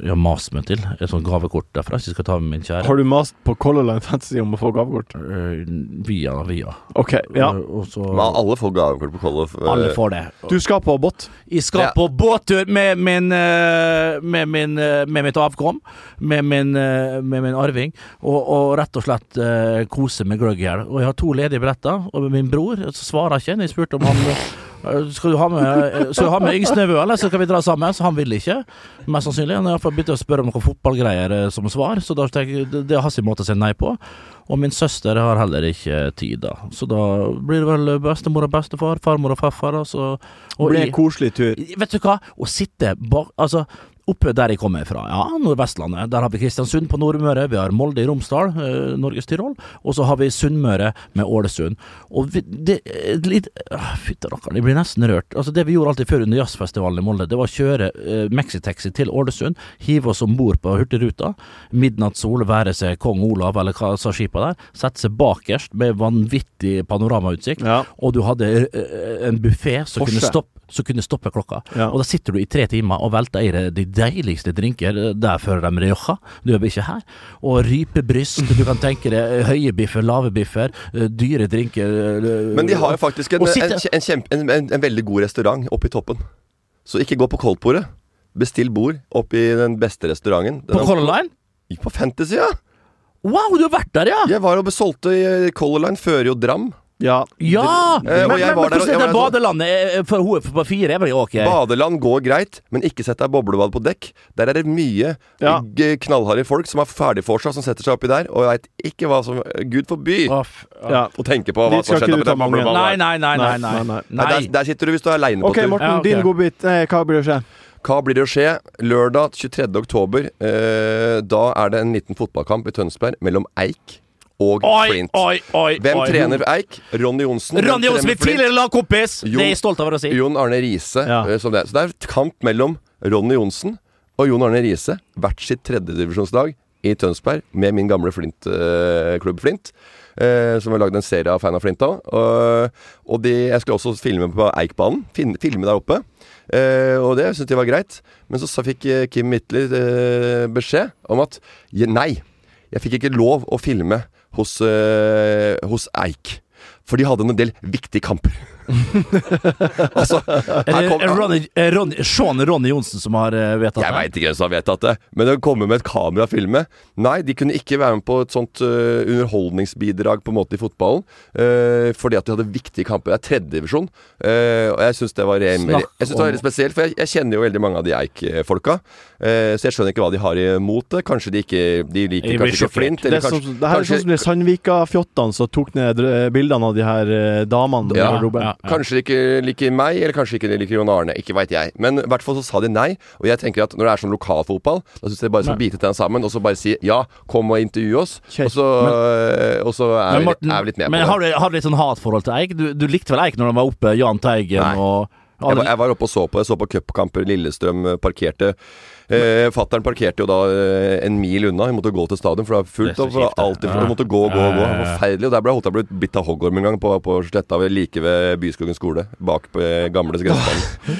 Speaker 5: Jeg har mast meg til et sånt gavekort derfra, så jeg skal ta med min kjære.
Speaker 2: Har du mast på Color Line Fantasy om å få gavekort?
Speaker 5: Eh, Via, via.
Speaker 2: OK. Ja.
Speaker 5: Eh, Og så
Speaker 3: Men alle får gavekort på eh,
Speaker 5: Alle får det.
Speaker 2: Du skal på båt?
Speaker 5: Jeg skal
Speaker 3: Ja.
Speaker 5: på båttur med min, eh, med, min med mitt avkom, med min, med min arving, og, og rett og slett kose med gløgg her. Og jeg har to ledige billetter, og min bror svarer ikke når jeg spurte om han skal du ha med, eh, skal du ha med yngst nevø, eller så skal vi dra sammen? Så han vil ikke, mest sannsynlig. Han har iallfall begynt å spørre om noen fotballgreier eh, som svar, så da tenker jeg det, er hans måte å si nei på. Og min søster har heller ikke tid, da. Så da blir det vel bestemor og bestefar, farmor og farfar. Og
Speaker 2: Det blir en koselig tur.
Speaker 5: Vet du hva? Å sitte bak Altså, oppe der jeg kommer fra, ja, Nordvestlandet. Der har vi Kristiansund på Nordmøre, vi har Molde i Romsdal, eh, Norges Tyrol, og så har vi Sunnmøre med Ålesund. Og vi, det er litt ah, Fytti rakkeren, jeg blir nesten rørt. Altså, det vi gjorde alltid før under jazzfestivalen i Molde, det var å kjøre eh, Mexitaxi til Ålesund, hive oss om bord på Hurtigruta, midnattssol, være seg Kong Olav eller hva sa skipa der, sette seg bakerst med vanvittig panoramautsikt,
Speaker 2: Ja.
Speaker 5: og du hadde eh, en buffé som kunne stoppe så kunne stoppe klokka.
Speaker 2: Ja.
Speaker 5: Og da sitter du i tre timer og velter i deg de deiligste drinker. Der fører de Rioja, du er ikke her. Og rypebryst, du kan tenke deg høye biffer, lave biffer, eh, dyre drinker. eh,
Speaker 3: Men de har jo faktisk en,
Speaker 5: sitte-
Speaker 3: en, en, kjempe, en, en, veldig god restaurant oppe i toppen. Så ikke gå på koldtbordet. Bestill bord oppe i den beste restauranten. Den
Speaker 5: På Color Line?
Speaker 3: På Fantasy, ja!
Speaker 5: Wow, du har vært der, ja!
Speaker 3: Jeg var og solgte Color Line, fører jo Dram.
Speaker 2: Ja.
Speaker 5: Ja!
Speaker 3: Eh, og
Speaker 5: men
Speaker 3: jeg
Speaker 5: men,
Speaker 3: var
Speaker 5: men
Speaker 3: der,
Speaker 5: hvordan
Speaker 3: jeg
Speaker 5: er badelandet eh, for hun på fire? Jeg bare, okay.
Speaker 3: Badeland går greit, men ikke sett deg boblebad på dekk. Der er det mye
Speaker 2: Ja.
Speaker 3: knallharde folk som er ferdig for seg, som setter seg oppi der, og veit ikke hva som Gud forby
Speaker 5: Å,
Speaker 2: ja.
Speaker 3: tenke på hva som skjedde oppi
Speaker 2: der.
Speaker 3: det.
Speaker 5: Nei, nei, nei, nei. nei.
Speaker 2: Nei, nei,
Speaker 3: Nei, der, der sitter du hvis du er aleine på
Speaker 2: OK,
Speaker 3: tur.
Speaker 2: Morten,
Speaker 5: Ja, okay.
Speaker 2: din godbit. Eh, hva blir det å skje?
Speaker 3: Hva blir det å skje? Lørdag 23. oktober. Eh, da er det en liten fotballkamp i Tønsberg mellom Eik og
Speaker 5: Oi,
Speaker 3: Flint.
Speaker 5: oi, oi.
Speaker 3: Hvem trener Eik? Ronny Johnsen.
Speaker 5: Ronny Johnsen,
Speaker 3: min
Speaker 5: tidligere lagkompis! Det er jeg stolt over å si.
Speaker 3: Jon Arne Riise.
Speaker 2: Ja.
Speaker 3: eh. Så det er et kamp mellom Ronny Johnsen og Jon Arne Riise. Hvert sitt tredjedivisjonslag i Tønsberg med min gamle Flint, øh, klubb Flint. Eh, som har lagd en serie av fan av Flint da. Og, og de, jeg skulle også filme på Eikbanen. Filme der oppe. Uh, og det syntes jeg var greit. Men så, så fikk Kim Mittler uh, beskjed om at nei, jeg fikk ikke lov å filme hos, eh, hos Eik. For de hadde en del viktige kamper. altså, kom,
Speaker 5: er Ronny, er Ronny, Sean Ronny Johnsen som har vedtatt det?
Speaker 3: jeg veit ikke hvem som har vedtatt det, men å komme med et kamera og filme Nei, de kunne ikke være med på et sånt uh, underholdningsbidrag på en måte i fotballen. uh, fordi at de hadde viktige kamper. Det er tredjedivisjon. Uh, og jeg syns det var Jeg synes det var veldig spesielt, for jeg, jeg kjenner jo veldig mange av de Eik-folka. Uh, så jeg skjønner ikke hva de har imot det. Kanskje de ikke De liker
Speaker 5: Jeg
Speaker 3: kanskje ikke. Flint.
Speaker 2: Det,
Speaker 3: Eller
Speaker 2: sånn,
Speaker 3: som
Speaker 2: det her er sånn som de Sandvika-fjottene som tok ned eh, bildene av de her eh, damene
Speaker 3: Ja,
Speaker 5: ja.
Speaker 3: Kanskje de ikke liker meg, eller kanskje ikke de liker Jon Arne. Ikke veit jeg. Men i hvert fall så sa de nei. Og jeg tenker at når det er sånn lokalfotball, da syns jeg bare skal bite tennene sammen og så bare si ja, kom og intervju oss. Og så, og så er,
Speaker 5: Men
Speaker 3: vi,
Speaker 5: Morten,
Speaker 3: er vi litt med på
Speaker 5: har
Speaker 3: det.
Speaker 5: Men har du litt sånn hatforhold til Eik? Du, du likte vel Eik når han var oppe, Jahn Teigen
Speaker 3: Nei.
Speaker 5: og
Speaker 3: Jeg var, jeg var oppe og så på det. Så på cupkamper. Lillestrøm eh, parkerte. Eh, Fattern parkerte jo da eh, en mil unna. Vi måtte gå til stadion, for det var fullt
Speaker 5: Det
Speaker 3: det. alltid
Speaker 5: Ja.
Speaker 3: Vi måtte gå, gå, gå. Forferdelig. Og der ble jeg bitt av hoggorm en gang på, på Sletta, like ved Byskogen skole. Bak på eh, gamle gressbanen.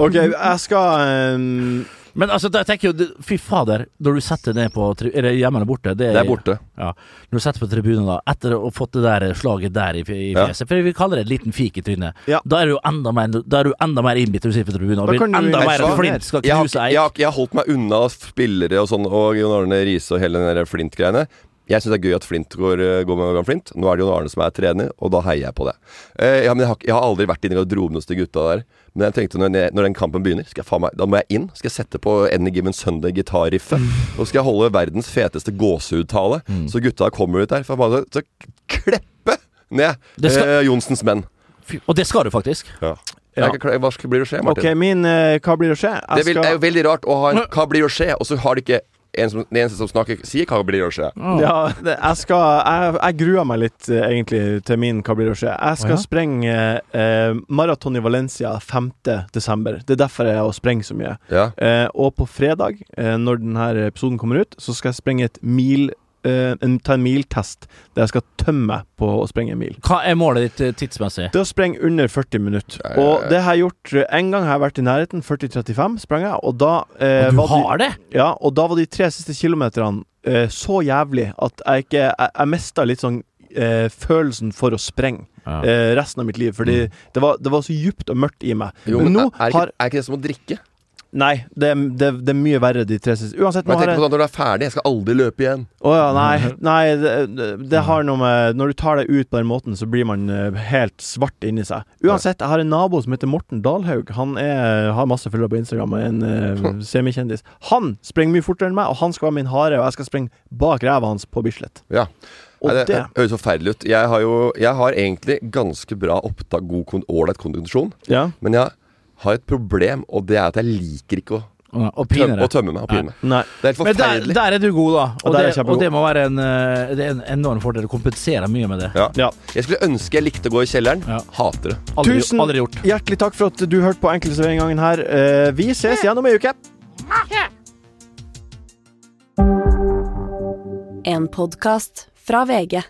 Speaker 2: OK, jeg skal eh,
Speaker 5: Men altså, jeg tenker jo Fy fader, når du setter ned på Er det hjemme eller borte?
Speaker 3: Det er borte.
Speaker 5: Ja. Når du setter på tribunen, da, etter å ha fått det der slaget der i, i
Speaker 3: Ja.
Speaker 5: fjeset For vi kaller det en liten fik i trynet.
Speaker 2: Ja.
Speaker 5: Da er du enda mer Da er du enda mer innbitt når du sitter på tribunen. Og blir enda mer flint skal knuse Eik.
Speaker 3: jeg har holdt meg unna spillere og sånn, og Jon Arne Riise og hele den der Flint-greiene. Jeg syns det er gøy at Flint går, eh, går med Jan Flint. Nå er det Jon Arne som er trener, og da heier jeg på det. Eh, ja, men jeg, har, jeg har aldri vært inne i garderoben hos de gutta der. Men jeg tenkte når, jeg, når den kampen begynner, skal jeg faen meg, da må jeg inn. Skal jeg sette på Any Given Sunday gitarriffet. Og skal jeg holde verdens feteste gåsehudtale. Så gutta kommer ut der for bare så kleppe ned
Speaker 5: Det skal-
Speaker 3: eh, Johnsens menn.
Speaker 5: Og det skal du faktisk.
Speaker 3: Ja.
Speaker 2: Ja.
Speaker 3: Jeg Hva blir det å skje, Martin?
Speaker 2: OK, min uh, Hva blir det å skje? Jeg
Speaker 3: Det vil,
Speaker 2: skal-
Speaker 3: er jo veldig rart å ha en 'hva blir å skje', og så har de ikke en som, den eneste som snakker, sier 'hva blir det å skje'.
Speaker 2: Ja, det, jeg skal Jeg, jeg gruer meg litt eh, egentlig til min Hva blir det å skje. Jeg skal
Speaker 5: oh, ja?
Speaker 2: sprenge eh, maraton i Valencia 5. desember. Det er derfor jeg er og sprenger så mye.
Speaker 3: Ja.
Speaker 2: Eh, og på fredag, eh, når denne episoden kommer ut, så skal jeg sprenge et mil eh, en, Ta en miltest der jeg skal tømme meg på å sprenge en mil.
Speaker 5: Hva er målet ditt eh, tidsmessig?
Speaker 2: Det å sprenge under 40 minutter.
Speaker 3: Ja, ja, ja.
Speaker 2: Og det har jeg gjort eh, En gang har jeg vært i nærheten. 40-35 sprang jeg, og da eh,
Speaker 5: Og du
Speaker 2: har de-
Speaker 5: det?
Speaker 2: ja, og da var de tre siste kilometerne eh, så jævlig at jeg ikke Jeg, jeg mista litt sånn eh, følelsen for å sprenge
Speaker 5: Ja.
Speaker 2: resten av mitt liv. Fordi det, var, det var så djupt og mørkt i meg.
Speaker 3: Jo,
Speaker 2: men
Speaker 3: men
Speaker 2: nå
Speaker 3: er, er, ikke,
Speaker 2: har
Speaker 3: er ikke det som å drikke?
Speaker 2: Nei, det, det, det er mye verre de tre siste. Uansett,
Speaker 3: Men jeg tenker på sånn når du er ferdig, jeg skal aldri løpe igjen.
Speaker 2: Å ja, nei. nei det, det, har noe med Når du tar deg ut på den måten, så blir man eh, helt svart inni seg. Uansett, jeg har en nabo som heter Morten Dalhaug. Han er, har masse følgere på Instagram og en uh, semikjendis. Han springer mye fortere enn meg, og han skal være min hare, og jeg skal springe bak ræva hans på Bislett.
Speaker 3: Ja. Nei, det,
Speaker 2: det
Speaker 3: høres forferdelig ut. Jeg har jo Jeg har egentlig ganske bra opptak, god, ålreit kondisjon.
Speaker 2: Ja.
Speaker 3: Men jeg har et problem, og det er at jeg liker ikke å,
Speaker 5: Og
Speaker 3: tømme, å tømme meg. Og pine meg.
Speaker 2: Nei.
Speaker 3: Det er helt
Speaker 5: Men der,
Speaker 3: forferdelig.
Speaker 5: der er du god, da. Og,
Speaker 2: er
Speaker 5: det, og det må være en, eh, det er en enorm fordel. Det kompenserer mye med det.
Speaker 3: Ja.
Speaker 2: Ja.
Speaker 3: Jeg skulle ønske jeg likte å gå i kjelleren.
Speaker 5: Ja.
Speaker 3: Hater det.
Speaker 5: Aldri,
Speaker 2: Tusen
Speaker 5: aldri gjort.
Speaker 2: hjertelig takk for at du hørte på Enkel her. Eh, vi ses igjen om ei uke.
Speaker 1: En podkast fra VG.